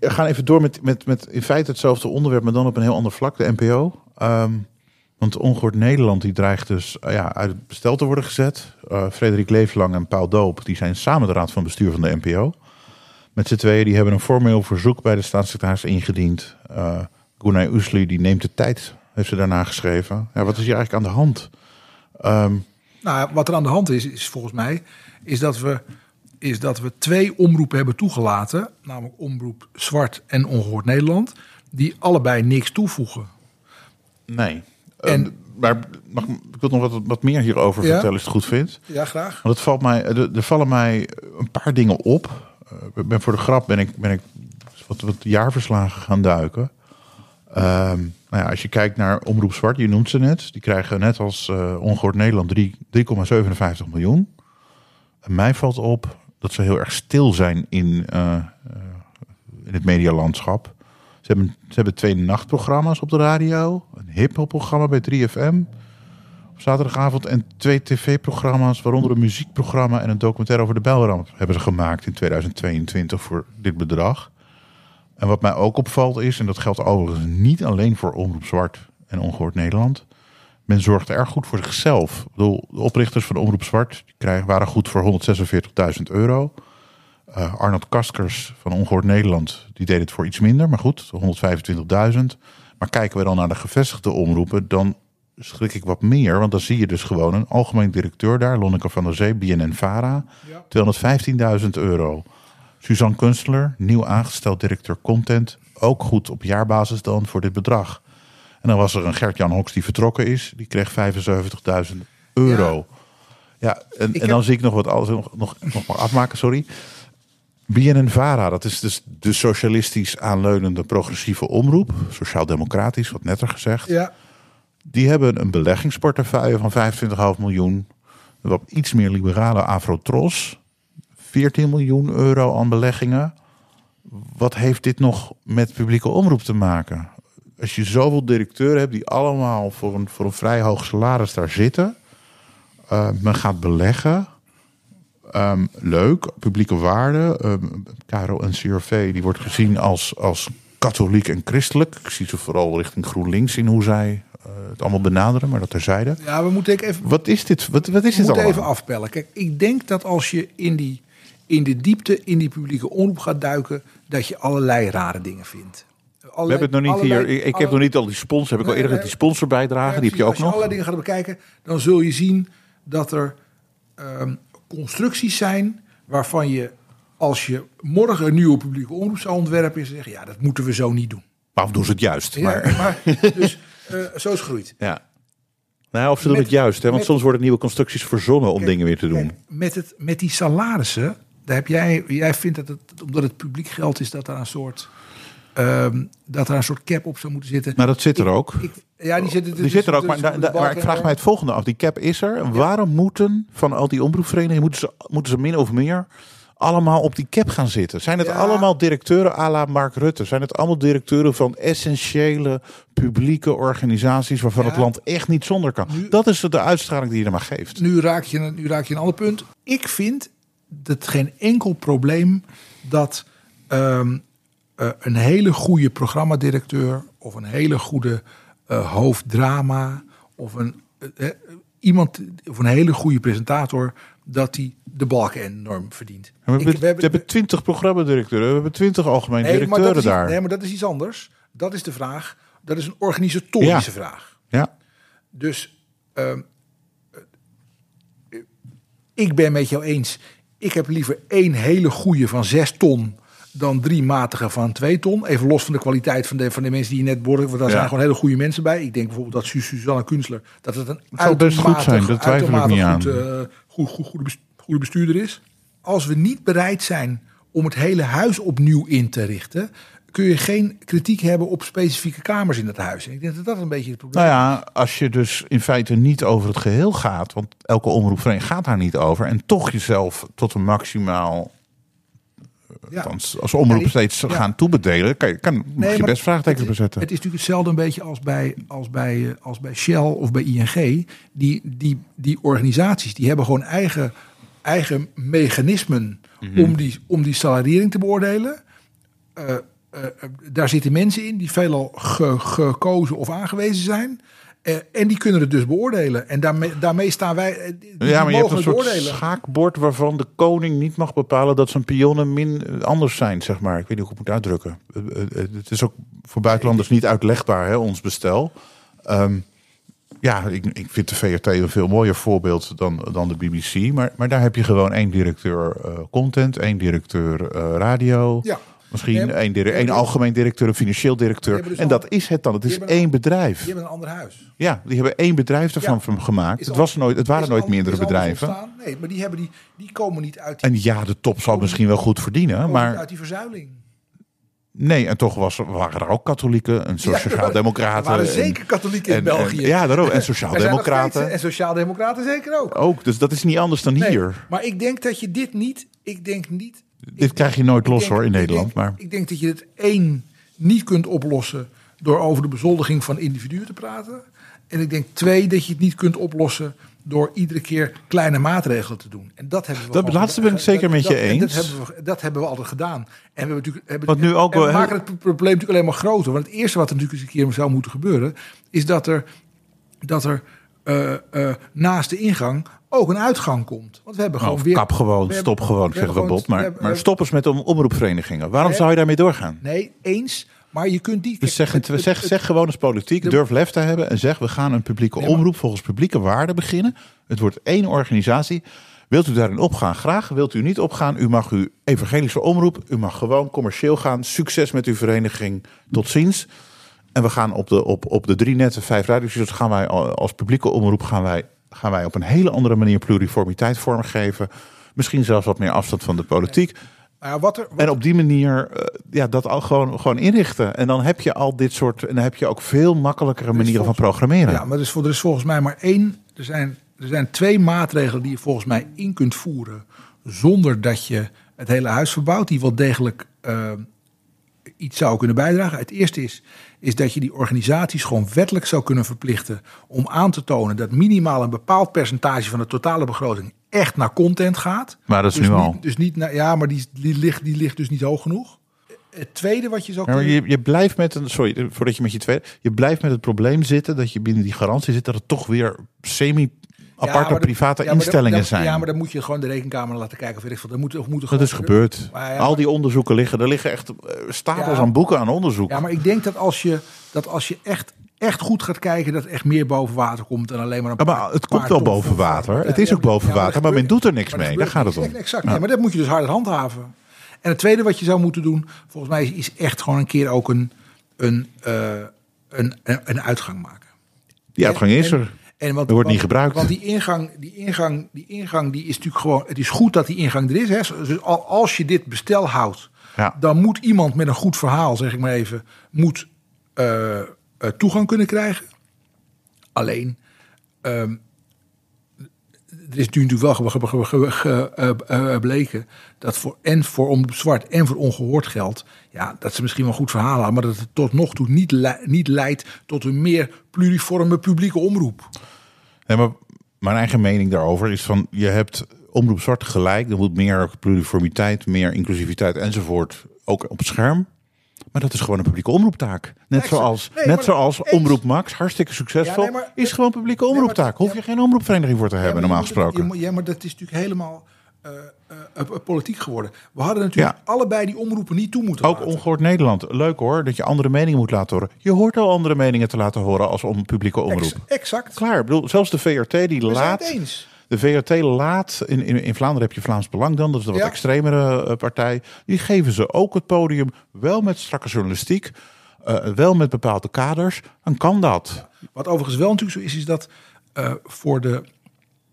We gaan even door met, met, met in feite hetzelfde onderwerp, maar dan op een heel ander vlak, de NPO. Ehm, Want Ongehoord Nederland die dreigt dus eh, ja, uit het bestel te worden gezet. Eh Frederik Leeflang en Paul Doop die zijn samen de raad van bestuur van de NPO. Met z'n tweeën die hebben een formeel verzoek bij de staatssecretaris ingediend. Eh Gunay Oesli die neemt de tijd, heeft ze daarna geschreven. Ja, wat is hier eigenlijk aan de hand? Ehm, Nou, wat er aan de hand is, is volgens mij, is dat we, is dat we twee omroepen hebben toegelaten. Namelijk Omroep Zwart en Ongehoord Nederland. Die allebei niks toevoegen. nee. En- En, maar mag, ik wil nog wat, wat meer hierover Ja? vertellen als je het goed vindt. Ja, graag. Want het valt mij, er, er vallen mij een paar dingen op. Eh, ben voor de grap ben ik, ben ik wat, wat jaarverslagen gaan duiken. Ehm, nou ja, als je kijkt naar Omroep Zwart, je noemt ze net. Die krijgen net als eh Ongehoord Nederland drie- 3,57 miljoen. En mij valt op dat ze heel erg stil zijn in, eh, in het medialandschap. Hebben, ze hebben twee nachtprogramma's op de radio. Een hiphop-programma bij 3FM op zaterdagavond. En twee tv-programma's, waaronder een muziekprogramma en een documentaire over de Belramp, hebben ze gemaakt in 2022 voor dit bedrag. En wat mij ook opvalt is, en dat geldt overigens niet alleen voor Omroep Zwart en Ongehoord Nederland. Men zorgt erg goed voor zichzelf. Ik bedoel, de oprichters van Omroep Zwart die krijgen, waren goed voor 146.000 euro. Eh, Arnold Kaskers van Ongehoord Nederland, die deed het voor iets minder, maar goed, 125.000. Maar kijken we dan naar de gevestigde omroepen, dan schrik ik wat meer. Want dan zie je dus gewoon een algemeen directeur daar, Lonneke van der Zee, BNN-Vara, 215.000 euro. Suzanne Kunstler, nieuw aangesteld directeur content, ook goed op jaarbasis dan voor dit bedrag. En dan was er een Gert-Jan Hoks die vertrokken is, die kreeg 75.000 euro. Ja, en, en heb- dan zie ik nog wat alles nog, nog, nog maar afmaken, sorry. BNN-Vara, dat is dus de socialistisch aanleunende progressieve omroep. Sociaal-democratisch, wat netter gezegd. Ja, Die hebben een beleggingsportefeuille van 25,5 miljoen. Wat iets meer liberale Afrotros. 14 miljoen euro aan beleggingen. Wat heeft dit nog met publieke omroep te maken? Als je zoveel directeuren hebt die allemaal voor een, voor een vrij hoog salaris daar zitten. eh, men gaat beleggen. Ehm, leuk, publieke waarde. Ehm KRO en CRV die wordt gezien als, als katholiek en christelijk. Ik zie ze vooral richting GroenLinks in hoe zij eh, het allemaal benaderen, maar dat terzijde. ja we moeten even, Wat is dit? Wat, wat is we dit allemaal? even afpellen. Kijk, ik denk dat als je in, die, in de diepte in die publieke omroep gaat duiken... dat je allerlei rare dingen vindt. We hebben het nog niet hier. Ik, heb nog niet al die sponsor. Heb ik al eerder nee. die sponsorbijdrage. die heb je ook Als je nog. allerlei dingen gaat bekijken, dan zul je zien dat er ehm, constructies zijn waarvan je, als je morgen een nieuwe publieke omroep zou ontwerpen, is zeggen, ja, dat moeten we zo niet doen. Maar of doen ze het juist? Ja, Maar, dus eh, zo is het groeit. ja. Nou, of ze doen Met- het juist. Hè? Want met- soms worden nieuwe constructies verzonnen om dingen weer te doen. Kijk, met, het, met die salarissen, daar heb jij, jij vindt dat het, omdat het publiek geld is, dat daar een soort, ehm, dat daar een soort cap op zou moeten zitten. Maar dat zit er ook. Ik, ja, die zit, Die zit er ook, maar, da- da- maar ik vraag mij het volgende af. Die cap is er. Waarom moeten van al die omroepverenigingen, moeten ze, moeten ze min of meer allemaal op die cap gaan zitten? Zijn het Ja. allemaal directeuren à la Mark Rutte? Zijn het allemaal directeuren van essentiële publieke organisaties waarvan Ja. het land echt niet zonder kan? Dat is de uitstraling die je er maar geeft. nu raak je, een- nu raak je een ander punt. Ik vind dat geen enkel probleem dat ehm, eh, een hele goede programmadirecteur of een hele goede eh, hoofddrama of een eh, iemand of een hele goede presentator dat die de balken enorm verdient. We Ik- hebben, we hebben twintig programmadirecteuren. We hebben twintig algemeen nee, directeuren iets- daar. nee, maar dat is iets anders. Dat is de vraag. Dat is een organisatorische Ja. vraag. Ja. Dus ehm, eh, ik ben met jou eens. Ik heb liever één hele goede van zes ton dan drie matige van twee ton. Even los van de kwaliteit van de, van de mensen die je net worden. Want daar Ja. zijn gewoon hele goede mensen bij. Ik denk bijvoorbeeld dat Su- Suzanne Kunstler... dat het een best goed zijn, dat twijfel ik niet goed, aan. eh, goed, goed, goede, bes- goede bestuurder is. Als we niet bereid zijn om het hele huis opnieuw in te richten... kun je geen kritiek hebben op specifieke kamers in het huis. En ik denk dat dat een beetje het probleem Nou ja, als je dus in feite niet over het geheel gaat, want elke omroepvereniging gaat daar niet over, en toch jezelf tot een maximaal, Ja. als omroep Ja, ik- steeds ja. gaan toebedelen, kan, je- kan, mag je best vraagtekens bezetten. Het is natuurlijk hetzelfde een beetje als bij, als bij, eh, als bij Shell of bij ING. Die, die, die organisaties die hebben gewoon eigen, eigen mechanismen Mhm. om, die, om die salariering te beoordelen. Eh, eh, daar zitten mensen in die veelal ge- gekozen of aangewezen zijn. Eh, en die kunnen het dus beoordelen. En daarmee, daarmee staan wij. eh, Ja, maar je hebt een soort beoordelen. schaakbord waarvan de koning niet mag bepalen dat zijn pionnen min anders zijn, zeg maar. Ik weet niet hoe ik het moet uitdrukken. Eh, eh, Het is ook voor buitenlanders niet uitlegbaar, hè, ons bestel. Ehm, ja, ik, ik vind de VRT een veel mooier voorbeeld dan, dan de BBC. Maar, maar daar heb je gewoon één directeur eh, content, één directeur eh, radio. Ja. Misschien Ja, één, ja, algemeen directeur, een financieel directeur. Dus en dat is het dan. Het is één bedrijf. Die hebben een ander huis. Ja, die hebben één bedrijf ervan Ja. gemaakt. Het, al- was nooit, het waren nooit al- meerdere bedrijven. Nee, maar die, hebben die, die komen niet uit die, En ja, de top zal misschien wel goed verdienen, maar uit die verzuiling. nee, en toch was, waren er ook katholieken en Ja, sociaaldemocraten. Er waren en- zeker katholieken in en- België. en- ja, daarom. En sociaaldemocraten En sociaaldemocraten zeker ook. ook. Dus dat is niet anders dan Nee, hier. Maar ik denk dat je dit niet. Ik denk niet. Dit krijg je nooit ik los denk- hoor in ik Nederland. denk- maar Ik denk dat je het één niet kunt oplossen door over de bezoldiging van individuen te praten. En ik denk twee dat je het niet kunt oplossen door iedere keer kleine maatregelen te doen. En dat hebben we. Dat laatste ben ik zeker met je eens. Dat hebben, we, dat hebben we altijd gedaan. En we hebben natuurlijk. Hebben, Wat nu ook en we maken het probleem natuurlijk alleen maar groter. Want het eerste wat er natuurlijk eens een keer zou moeten gebeuren, is dat er, dat er eh, eh, naast de ingang ook een uitgang komt. Want we hebben gewoon Nou, weer. kap gewoon, we stop hebben- gewoon, zeggen we Bob. gewoon- Maar, maar stop eens met de omroepverenigingen. Waarom zou je daarmee doorgaan? Nee, eens. Maar je kunt die. Dus zeg, het- het- zeg, het- zeg gewoon als politiek, de- durf lef te hebben en zeg we gaan een publieke Nee, omroep volgens publieke waarden beginnen. Het wordt één organisatie. Wilt u daarin opgaan? Graag. Wilt u niet opgaan? U mag uw evangelische omroep, u mag gewoon commercieel gaan. Succes met uw vereniging. Tot ziens. En we gaan op de, op, op de drie netten, vijf radio's, gaan wij als publieke omroep gaan wij, gaan wij op een hele andere manier pluriformiteit vormgeven. Misschien zelfs wat meer afstand van de politiek. Ja, wat er, wat En op die manier eh, ja, dat al gewoon, gewoon inrichten. En dan heb je al dit soort. En dan heb je ook veel makkelijkere manieren van programmeren. Ja, maar er is, voor- er is volgens mij maar één. Er zijn, er zijn twee maatregelen die je volgens mij in kunt voeren. zonder dat je het hele huis verbouwt. die wel degelijk eh, iets zou kunnen bijdragen. Het eerste is, is dat je die organisaties gewoon wettelijk zou kunnen verplichten. om aan te tonen dat minimaal een bepaald percentage van de totale begroting. echt naar content gaat. Maar dat is dus nu niet, al. Dus niet naar, ja, maar die, die, ligt, die ligt dus niet hoog genoeg. Het tweede wat je zou Ja, maar kunnen. je, je blijft met een. Sorry, voordat je met je tweede. Je blijft met het probleem zitten dat je binnen die garantie zit dat het toch weer semi-aparte Dat- private ja, instellingen zijn. Ja, maar dan moet je gewoon de rekenkamer laten kijken of ik. Dat moet, of moet dat is gebeurd. Maar ja, Al die onderzoeken liggen. Er liggen echt eh, stapels aan boeken aan onderzoek. Ja, maar ik denk dat als je, dat als je echt, echt goed gaat kijken, dat echt meer boven water komt dan alleen maar een Ja, maar het komt wel boven water. Het is ook boven ja, water, maar men doet er niks maar mee. Daar gaat het om. Exact, Ja. nee, maar dat moet je dus hard handhaven. En het tweede wat je zou moeten doen, volgens mij, is, echt gewoon een keer ook een, een, eh, een, een, uitgang maken. Die uitgang is er. En want, wordt niet gebruikt. Want die ingang, die ingang, die ingang, die is natuurlijk gewoon. Het is goed dat die ingang er is. Hè. Dus al- als je dit bestel houdt, Ja. dan moet iemand met een goed verhaal, zeg ik maar even, moet eh, eh, toegang kunnen krijgen. Alleen, ehm, er is natuurlijk wel ge- ge- ge- ge- ge- eh, dat voor en voor om zwart en voor ongehoord geld, ja, dat ze misschien wel een goed verhaal hadden, maar dat het tot nog toe niet leidt tot een meer pluriforme publieke omroep. Nee, maar mijn eigen mening daarover is van je hebt omroep zwart gelijk. Er moet meer pluriformiteit, meer inclusiviteit enzovoort ook op het scherm. Maar dat is gewoon een publieke omroeptaak. Net exact. zoals, Nee, net zoals eens. Omroep Max, hartstikke succesvol, Ja, nee, maar- is gewoon publieke maar- omroeptaak. Hoef je ja. geen omroepvereniging voor te hebben, normaal gesproken. ja, maar dat is natuurlijk helemaal eh, eh, eh, politiek geworden. We hadden natuurlijk Ja. allebei die omroepen niet toe moeten Ook laten. ongehoord Nederland. Leuk hoor, dat je andere meningen moet laten horen. Je hoort al andere meningen te laten horen als om publieke omroep. Ex- exact. Klaar, ik bedoel, zelfs de VRT die We zijn laat... het eens. De VRT laat, in, in, in Vlaanderen heb je Vlaams Belang dan, dat is de wat Ja. extremere eh, partij. Die geven ze ook het podium, wel met strakke journalistiek, wel met bepaalde kaders. Dan kan dat. Wat overigens wel natuurlijk zo is, is dat voor, de,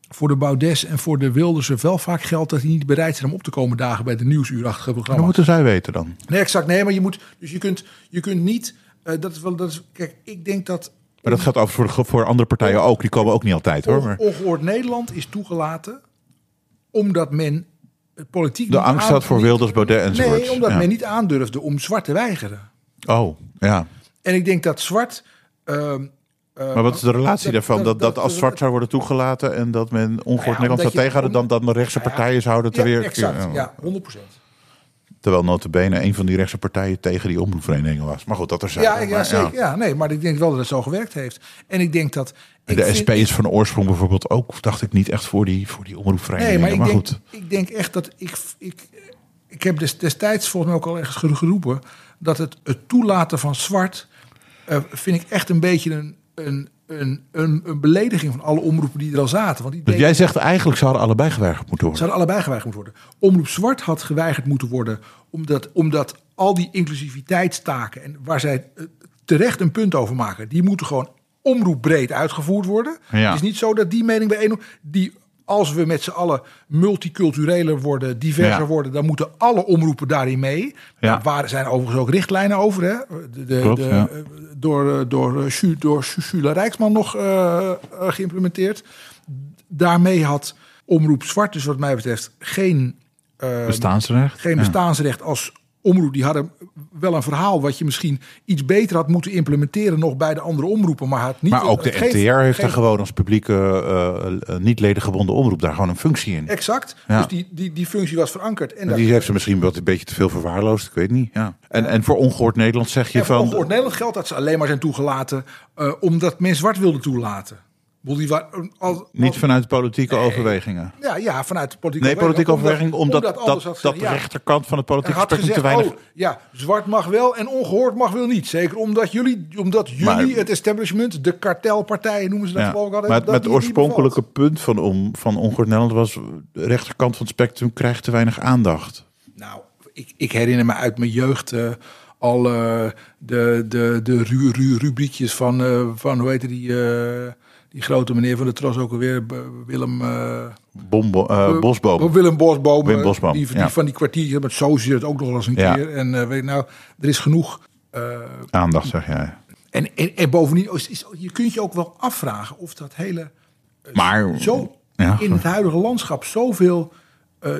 voor de Baudes en voor de Wilders er wel vaak geldt dat die niet bereid zijn om op te komen dagen bij de nieuwsuurachtige Dat programma's. moeten zij weten dan. Nee, exact. Nee, maar je moet, dus je kunt, je kunt niet, eh, dat is wel, dat is, kijk, ik denk dat Maar dat geldt ook voor, de- voor andere partijen ook. Die komen ook niet altijd hoor. Maar Ongehoord Nederland is toegelaten omdat men het politiek de angst had voor Wilders, Baudet enzovoort. Nee, omdat Ja. men niet aandurfde om zwart te weigeren. Oh, ja. En ik denk dat zwart. ehm, eh, Maar wat is de relatie dat- daarvan? Dat, dat- als zwart zou worden toegelaten en dat men ongehoord Nederland omdat zou tegenhouden, dan dat rechtse Nou ja, partijen zouden te ja, weer. exact. Ja, 100 procent. Terwijl notabene een van die rechtse partijen tegen die omroepverenigingen was. Maar goed, dat er zijn. Ja, ja, zeker. Ja. nee, maar ik denk wel dat het zo gewerkt heeft. En ik denk dat... ik De SP is van oorsprong bijvoorbeeld ook, dacht ik, niet echt voor die, voor die Nee, omroepverenigingen. maar ik, denk, goed. ik denk echt dat ik... ik ik heb des- destijds volgens mij ook al ergens gero- geroepen... dat het, het toelaten van zwart... eh, vind ik echt een beetje een, een, een, een, een belediging van alle omroepen die er al zaten. Want die Dus deden- jij zegt eigenlijk ze hadden allebei geweigerd moeten worden. hadden allebei geweigerd moeten worden. Omroep Zwart had geweigerd moeten worden. Omdat, omdat al die inclusiviteitstaken. En waar zij eh, terecht een punt over maken. Die moeten gewoon omroepbreed uitgevoerd worden. Ja. Het is niet zo dat die mening bij één. Die als we met z'n allen multicultureler worden, diverser Ja. worden, dan moeten alle omroepen daarin mee. Ja. Daar waren zijn overigens ook richtlijnen over. Hè? De, de, Klopt, de- ja. Door, eh, door, eh, door Su- Sula Rijksman nog eh, geïmplementeerd. Daarmee had Omroep Zwart, dus wat mij betreft, geen, Bestaansrecht? geen bestaansrecht als omroep. Die hadden wel een verhaal wat je misschien iets beter had moeten implementeren nog bij de andere omroepen. Maar, had niet Maar ook de NTR heeft er gewoon als publieke, eh, niet ledengebonden omroep daar gewoon een functie in. Exact. Ja. Dus die, die, die functie was verankerd. En die heeft ze misschien wat een beetje te veel verwaarloosd, ik weet niet. Ja. En, en voor ongehoord Nederland zeg je En voor van... ongehoord Nederland geldt dat ze alleen maar zijn toegelaten eh, omdat men zwart wilde toelaten. Die waren, Niet vanuit politieke overwegingen. ja, ja, vanuit de politieke Nee, politieke overweging, omdat, dat, dat, de ja, rechterkant van het politieke spectrum te weinig... oh, ja, zwart mag wel en ongehoord mag wel niet. Zeker omdat jullie, omdat jullie Maar- het establishment, de kartelpartijen noemen ze dat Ja. ik altijd. Maar het, dat oorspronkelijke punt van, om, van ongehoord Nederland was... de rechterkant van het spectrum krijgt te weinig aandacht. Nou, ik, ik herinner me uit mijn jeugd eh, al de, de, de ru, ru, rubriekjes van, eh, van, hoe heette die, eh, die grote meneer van de Tros ook alweer, Willem... eh, Bombo, eh, Bosboom. Willem Bosboom. Wim eh, Bosboom, Die, die ja. van die kwartiertjes met zo zit het ook nog eens een Ja. keer. En weet je nou, er is genoeg. Aandacht, zeg jij. en, en, en bovendien, is, is, je kunt je ook wel afvragen of dat hele... Maar... Zo Ja, in het huidige landschap zoveel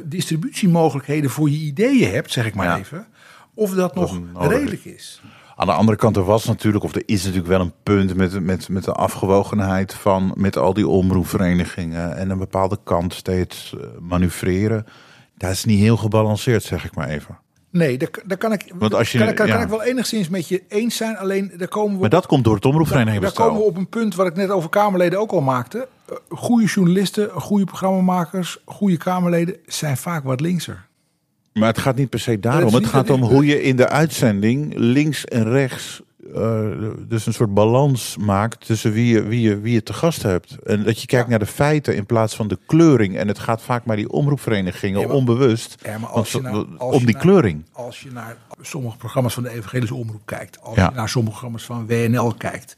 distributiemogelijkheden voor je ideeën hebt, zeg ik maar even. Of dat nog redelijk is. Aan de andere kant, er was natuurlijk, of er is natuurlijk wel een punt met, met, met de afgewogenheid van met al die omroepverenigingen en een bepaalde kant steeds eh, manoeuvreren. Dat is niet heel gebalanceerd, zeg ik maar even. Nee, daar, daar kan ik, Want als je- kan, kan, kan ik wel enigszins met je eens zijn. Alleen daar komen we Maar dat komt door het Daar, omroepvereniging daar komen we op een punt wat ik net over Kamerleden ook al maakte. Eh, goede journalisten, goede programmamakers, goede Kamerleden zijn vaak wat linkser. Maar het gaat niet per se daarom. Het gaat om hoe je in de uitzending links en rechts eh, dus een soort balans maakt tussen wie je, wie, je, wie je te gast hebt. En dat je kijkt Ja. naar de feiten in plaats van de kleuring. En het gaat vaak bij die omroepverenigingen Ja, maar- onbewust Ja, maar want als je nou- als om je die kleuring. Als je naar sommige programma's van de Evangelische Omroep kijkt, als je naar sommige programma's van WNL kijkt,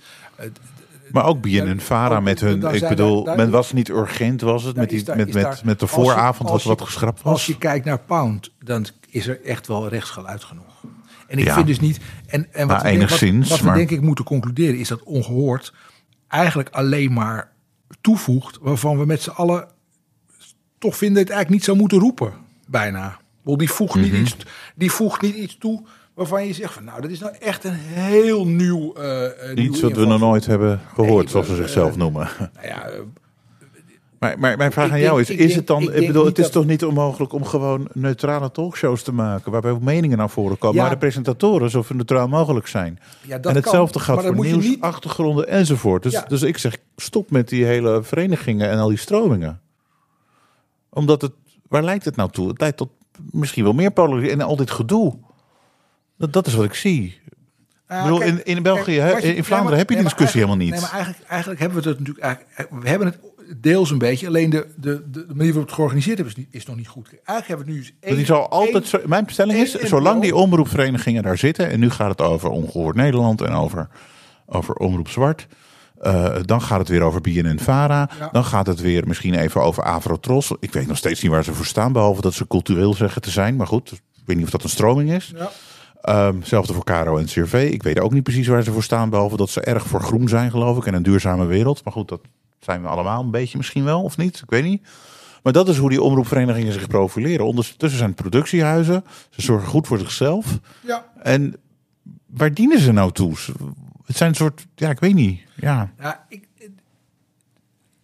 Maar ook BN en Vara ook- met hun, ik bedoel, daar- daar- men was niet urgent, was het, met, die, daar- met, met, met de als je- vooravond als wat je- geschrapt Als was. je kijkt naar Pound, dan is er echt wel rechtsgeluid genoeg. En ik Ja. vind dus niet. En, en wat, Maar we denk- wat- we maar- denk ik moeten concluderen is dat ongehoord eigenlijk alleen maar toevoegt waarvan we met z'n allen toch vinden het eigenlijk niet zou moeten roepen, bijna. Die voegt, Mhm. niet iets, die voegt niet iets toe waarvan je zegt van nou, dat is nou echt een heel nieuw. eh, eh, Iets wat we nog nooit hebben gehoord, Nee, zoals ze zichzelf eh, noemen. Nou ja, Maar, maar mijn vraag aan denk- jou is, is denk- het dan, ik bedoel, het is dat- toch niet onmogelijk om gewoon neutrale talkshows te maken, waarbij meningen naar voren komen, Ja. maar de presentatoren zo neutraal mogelijk zijn. Ja, dat en hetzelfde kan, gaat voor nieuws, niet- achtergronden enzovoort. Dus, Ja. dus ik zeg, stop met die hele verenigingen en al die stromingen. Omdat het, waar leidt het nou toe? Het leidt tot misschien wel meer polarisatie en al dit gedoe. Dat, dat is wat ik zie. Bedoel, kijk, in- in België, kijk, je- in Vlaanderen maar- heb je die discussie helemaal niet. Nee, maar eigenlijk, eigenlijk hebben we het natuurlijk eigenlijk, we hebben het deels een beetje, alleen de, de, de manier waarop we het georganiseerd hebben is, is nog niet goed. Eigenlijk hebben we nu eens Dat één- die zal altijd, één- zo- mijn stelling één is, zolang die omroepverenigingen daar zitten, en nu gaat het over Ongehoord Nederland en over, over Omroep Zwart, eh, dan gaat het weer over BNN Vara, Ja. dan gaat het weer misschien even over Avrotros. Ik weet nog steeds niet waar ze voor staan, behalve dat ze cultureel zeggen te zijn, maar goed, ik weet niet of dat een stroming is. Ja. Ehm, hetzelfde voor Caro en CRV. Ik weet ook niet precies waar ze voor staan, behalve dat ze erg voor groen zijn, geloof ik, en een duurzame wereld. Maar goed, dat zijn we allemaal een beetje misschien wel, of niet? Ik weet niet. Maar dat is hoe die omroepverenigingen zich profileren. Ondertussen zijn het productiehuizen. Ze zorgen goed voor zichzelf. Ja. En waar dienen ze nou toe? Het zijn een soort, ja, ik weet niet. Ja. Ja, ik, Ik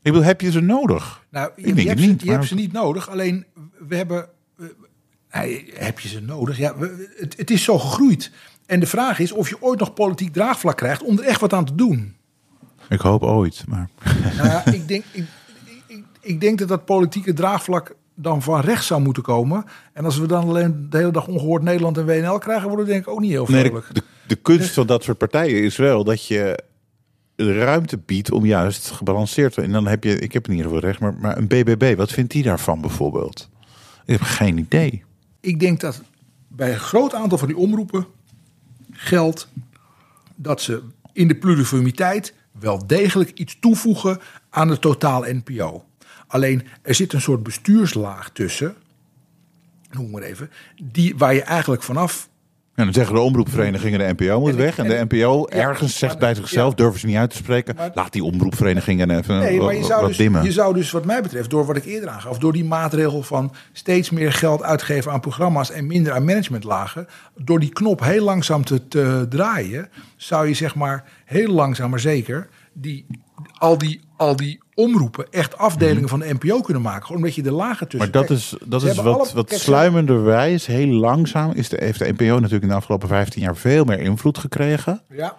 bedoel, heb je ze nodig? nou, je, denk je, het hebt, niet, je hebt ze niet nodig, alleen we hebben, heb je ze nodig? Ja, we- het, het is zo gegroeid. En de vraag is of je ooit nog politiek draagvlak krijgt om er echt wat aan te doen. Ik hoop ooit, maar... Nou ja, ik, denk, ik, ik, ik denk dat dat politieke draagvlak dan van rechts zou moeten komen. En als we dan alleen de hele dag ongehoord Nederland en WNL krijgen, worden we denk ik ook niet heel Nee, de, vrolijk. de, kunst van dat soort partijen is wel dat je ruimte biedt om juist gebalanceerd te En dan heb je, ik heb in ieder geval recht, maar, maar een BBB, wat vindt die daarvan bijvoorbeeld? Ik heb geen idee. Ik denk dat bij een groot aantal van die omroepen geldt dat ze in de pluriformiteit wel degelijk iets toevoegen aan de totaal NPO. Alleen er zit een soort bestuurslaag tussen, noem maar even, die, waar je eigenlijk vanaf En dan zeggen de omroepverenigingen de NPO moet En- weg. En de NPO ergens zegt bij zichzelf, durven ze niet uit te spreken. Maar- Laat die omroepverenigingen even Nee, maar je zou, wat dus, dimmen. je zou dus wat mij betreft, door wat ik eerder aangaf, door die maatregel van steeds meer geld uitgeven aan programma's en minder aan managementlagen, door die knop heel langzaam te, te draaien, zou je zeg maar heel langzaam maar zeker die, al, die, al die omroepen echt afdelingen van de NPO kunnen maken. Gewoon omdat je de lagen tussen... Mhm. Maar dat is, dat is wat, alle- wat sluimenderwijs, heel langzaam, is de, heeft de NPO natuurlijk in de afgelopen 15 jaar veel meer invloed gekregen. Ja,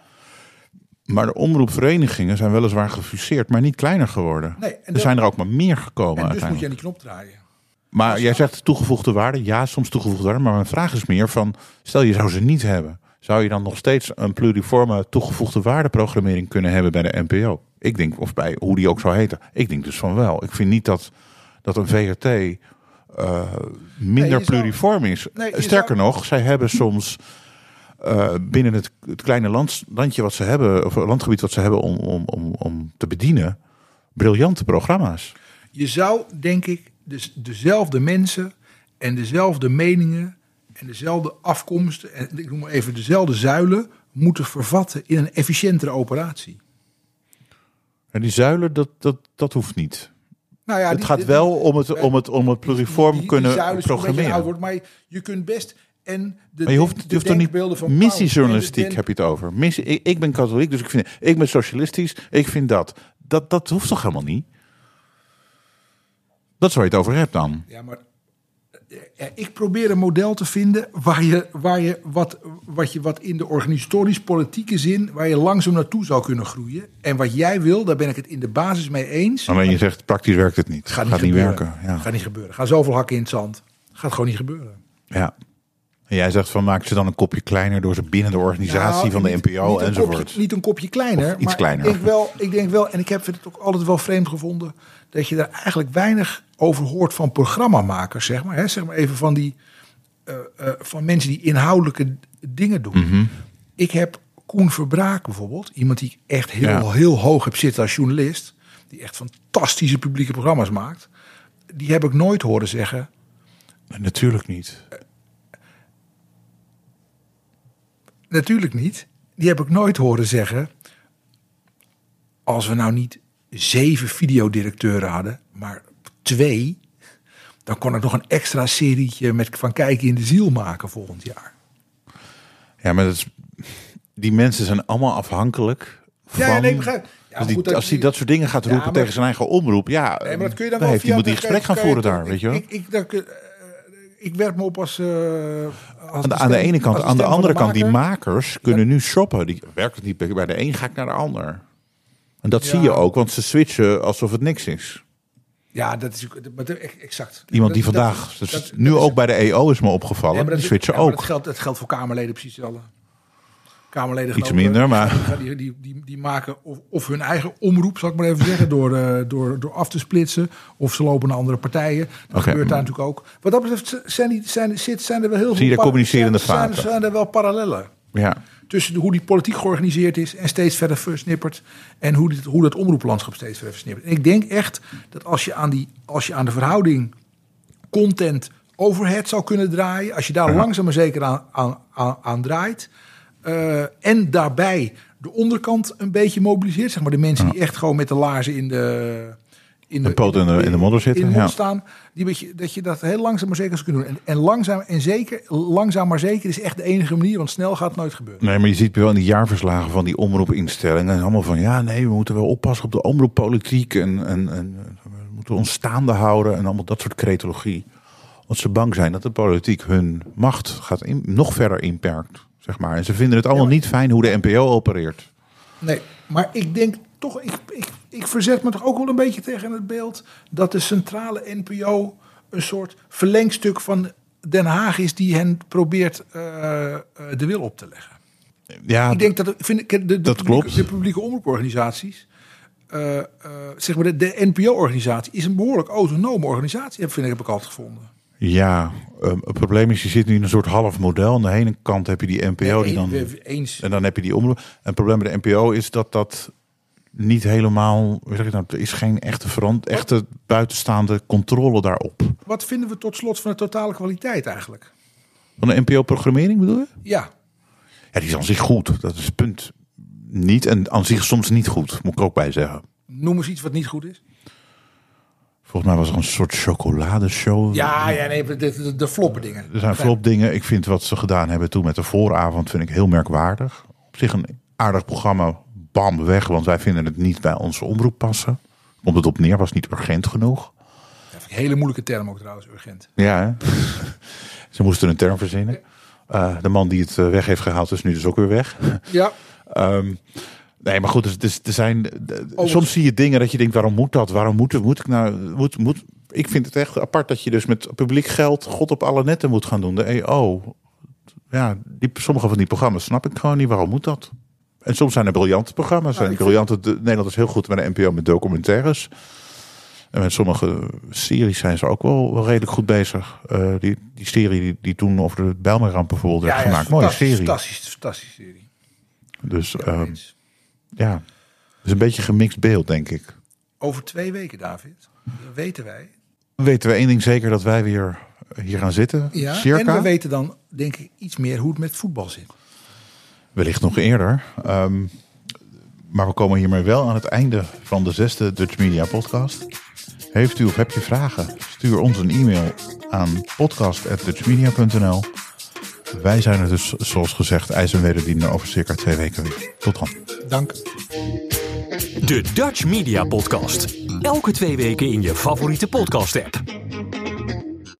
Maar de omroepverenigingen zijn weliswaar gefuseerd, maar niet kleiner geworden. Nee, en er dat- zijn er ook maar meer gekomen en dus moet je aan die knop draaien. Maar jij zegt toegevoegde waarde. Ja, soms toegevoegde waarde. Maar mijn vraag is meer van, stel je zou ze niet hebben. Zou je dan nog steeds een pluriforme toegevoegde waardeprogrammering kunnen hebben bij de NPO? Ik denk, of bij hoe die ook zou heten. Ik denk dus van wel. Ik vind niet dat, dat een VRT eh, minder pluriform is. Nee, Sterker zou- nog, zij hebben soms eh, binnen het, het kleine land, landje wat ze hebben, of landgebied wat ze hebben om, om, om, om te bedienen, briljante programma's. Je zou, denk ik, dus dezelfde mensen en dezelfde meningen en dezelfde afkomsten en ik noem maar even dezelfde zuilen moeten vervatten in een efficiëntere operatie. En die zuilen, dat, dat, dat hoeft niet. Nou ja, het die- gaat wel om het, om het, om het pluriform die- die kunnen programmeren. oud maar je, je kunt best en de, Maar je hoeft, je hoeft toch niet missiejournalistiek heb je het over. Missie, ik, ik ben katholiek, dus ik vind ik ben socialistisch, ik vind dat. Dat, dat hoeft toch helemaal niet? Dat is waar je het over hebt dan. Ja, maar ik probeer een model te vinden waar je, waar je, wat, wat, je wat in de organisatorisch-politieke zin, waar je langzaam naartoe zou kunnen groeien. En wat jij wil, daar ben ik het in de basis mee eens. Alleen je zegt, praktisch werkt het niet. Gaat niet, werken. Ja. Gaat niet gebeuren. Gaan zoveel hakken in het zand. Gaat gewoon niet gebeuren. ja. En jij zegt van maak ze dan een kopje kleiner door ze binnen de organisatie Nou, van de niet- NPO niet enzovoort. kopje- niet een kopje kleiner. Of iets maar kleiner. Ik denk, wel, ik denk wel, en ik heb het ook altijd wel vreemd gevonden, dat je daar eigenlijk weinig over hoort van programmamakers, zeg maar. Hè? Zeg maar even van die eh, eh, van mensen die inhoudelijke dingen doen. Mhm. Ik heb Koen Verbraak bijvoorbeeld, iemand die ik echt heel, Ja. heel hoog heb zitten als journalist, die echt fantastische publieke programma's maakt. Die heb ik nooit horen zeggen. Natuurlijk niet. Natuurlijk niet. Die heb ik nooit horen zeggen. Als we nou niet zeven videodirecteuren hadden, maar twee, dan kon ik nog een extra serietje met van kijken in de ziel maken volgend jaar. Ja, maar dat is, die mensen zijn allemaal afhankelijk van... Ja, nee, begrijp. Ja, dus die, goed, als hij dat soort dingen gaat Ja, roepen maar- tegen zijn eigen omroep, ja, Nee, maar dat kun je dan dan wel heeft, moet die gesprek gaan voeren daar, weet je wel. Ik, ik, dat- eh, ik werp me op als. eh, als Aan de, aan de stem- ene kant, aan de andere kant, die maker. makers kunnen nu shoppen. Die werkt het niet bij de een, ga ik naar de ander. En dat Ja. zie je ook, want ze switchen alsof het niks is. Ja, dat is dat- exact. Iemand die Dat- dat- vandaag, dus dat- nu dat ook bij de EO is me opgevallen, maar die dat- switchen ja, maar ook. Dat geldt, dat geldt voor Kamerleden precies hetzelfde. Kamerleden Iets minder, maar- Die, die, die, die maken of, of hun eigen omroep, zal ik maar even zeggen, door, eh, door, door af te splitsen. Of ze lopen naar andere partijen. Dat gebeurt daar natuurlijk ook. Wat dat betreft zijn, die, zijn, zit- zijn er wel heel Zie je veel de communicerende zijn, vaten? zijn er wel parallellen. Ja. Tussen de- hoe die politiek georganiseerd is en steeds verder versnippert. En hoe, dit, hoe dat omroeplandschap steeds verder versnippert. En ik denk echt dat als je aan, die, als je aan de verhouding content overhead zou kunnen draaien. Als je daar langzaam maar zeker aan, aan, aan, aan draait. eh, en daarbij de onderkant een beetje mobiliseert. Zeg maar de mensen die echt gewoon met de laarzen in de... In De poot in de- in de modder zitten, In de modder ja. staan. Die beetje, dat je dat heel langzaam maar zeker zou kunnen doen. En, en langzaam en zeker, langzaam maar zeker is echt de enige manier. Want snel gaat het nooit gebeuren. Nee, maar je ziet wel in die jaarverslagen van die omroepinstellingen. en Allemaal van ja, nee, we moeten wel oppassen op de omroeppolitiek. En, en, en we moeten ons staande houden. En allemaal dat soort cretologie. Want ze bang zijn dat de politiek hun macht gaat in- nog verder inperkt. Zeg maar. En ze vinden het allemaal niet fijn hoe de NPO opereert. Nee, maar ik denk toch, ik, ik, ik verzet me toch ook wel een beetje tegen het beeld dat de centrale NPO een soort verlengstuk van Den Haag is die hen probeert eh, eh, de wil op te leggen. Ja, ik denk dat vind ik, de, de, dat publieke, klopt. de publieke omroeporganisaties, eh, zeg maar de, de NPO-organisatie, is een behoorlijk autonome organisatie, heb, vind ik, heb ik altijd gevonden. ja ehm, het probleem is, je zit nu in een soort half model. Aan de ene kant heb je die NPO die dan... Eens-. En dan heb je die omroep. En het probleem bij de NPO is dat dat niet helemaal. Zeg ik nou? Er is geen echte, verant, echte buitenstaande controle daarop. Wat vinden we tot slot van de totale kwaliteit eigenlijk? Van de NPO-programmering bedoel je? Ja, Ja, die is aan zich goed. Dat is het punt. Niet en aan zich soms niet goed, moet ik ook bij zeggen. noem eens iets wat niet goed is. Volgens mij was er een soort chocoladeshow. Ja, ja nee, de, de, de floppen dingen. Er zijn flop dingen. Ik vind wat ze gedaan hebben toen met de vooravond vind ik heel merkwaardig. Op zich een aardig programma. Bam, weg. Want wij vinden het niet bij onze omroep passen. Komt het op neer, was niet urgent genoeg. Hele moeilijke term ook trouwens, urgent. Ja, ze moesten een term verzinnen. Eh, de man die het eh, weg heeft gehaald is nu dus ook weer weg. Ja, Ehm, nee, maar goed, dus, dus, er zijn, de- soms zie je dingen dat je denkt, waarom moet dat? Waarom moet, moet ik nou, moet, moet, ik vind het echt apart dat je dus met publiek geld God op alle netten moet gaan doen. De EO. Ja, die, sommige van die programma's snap ik gewoon niet. Waarom moet dat? En soms zijn er briljante programma's. Nou, en briljante, de, Nederland is heel goed met de NPO met documentaires. En met sommige series zijn ze ook wel, wel redelijk goed bezig. Eh, die, die serie die, die toen over de Bijlmerramp bijvoorbeeld werd ja, ja gemaakt. Mooie serie. Fantastisch, fantastische serie. Dus Ja, ehm, ja, het is een beetje gemixt beeld, denk ik. Over twee weken, David, weten wij. Weten we één ding zeker dat wij weer hier gaan zitten? Ja, Circa. En we weten dan, denk ik, iets meer hoe het met voetbal zit. Wellicht nog eerder. Ehm, maar we komen hiermee wel aan het einde van de zesde Dutch Media podcast. Heeft u of heb je vragen? Stuur ons een e-mail aan podcast.dutchmedia.nl Wij zijn er dus, zoals gezegd, ijs en wederdienen over circa twee weken weer. Tot dan. Dank. De Dutch Media Podcast. Elke twee weken in je favoriete podcast app.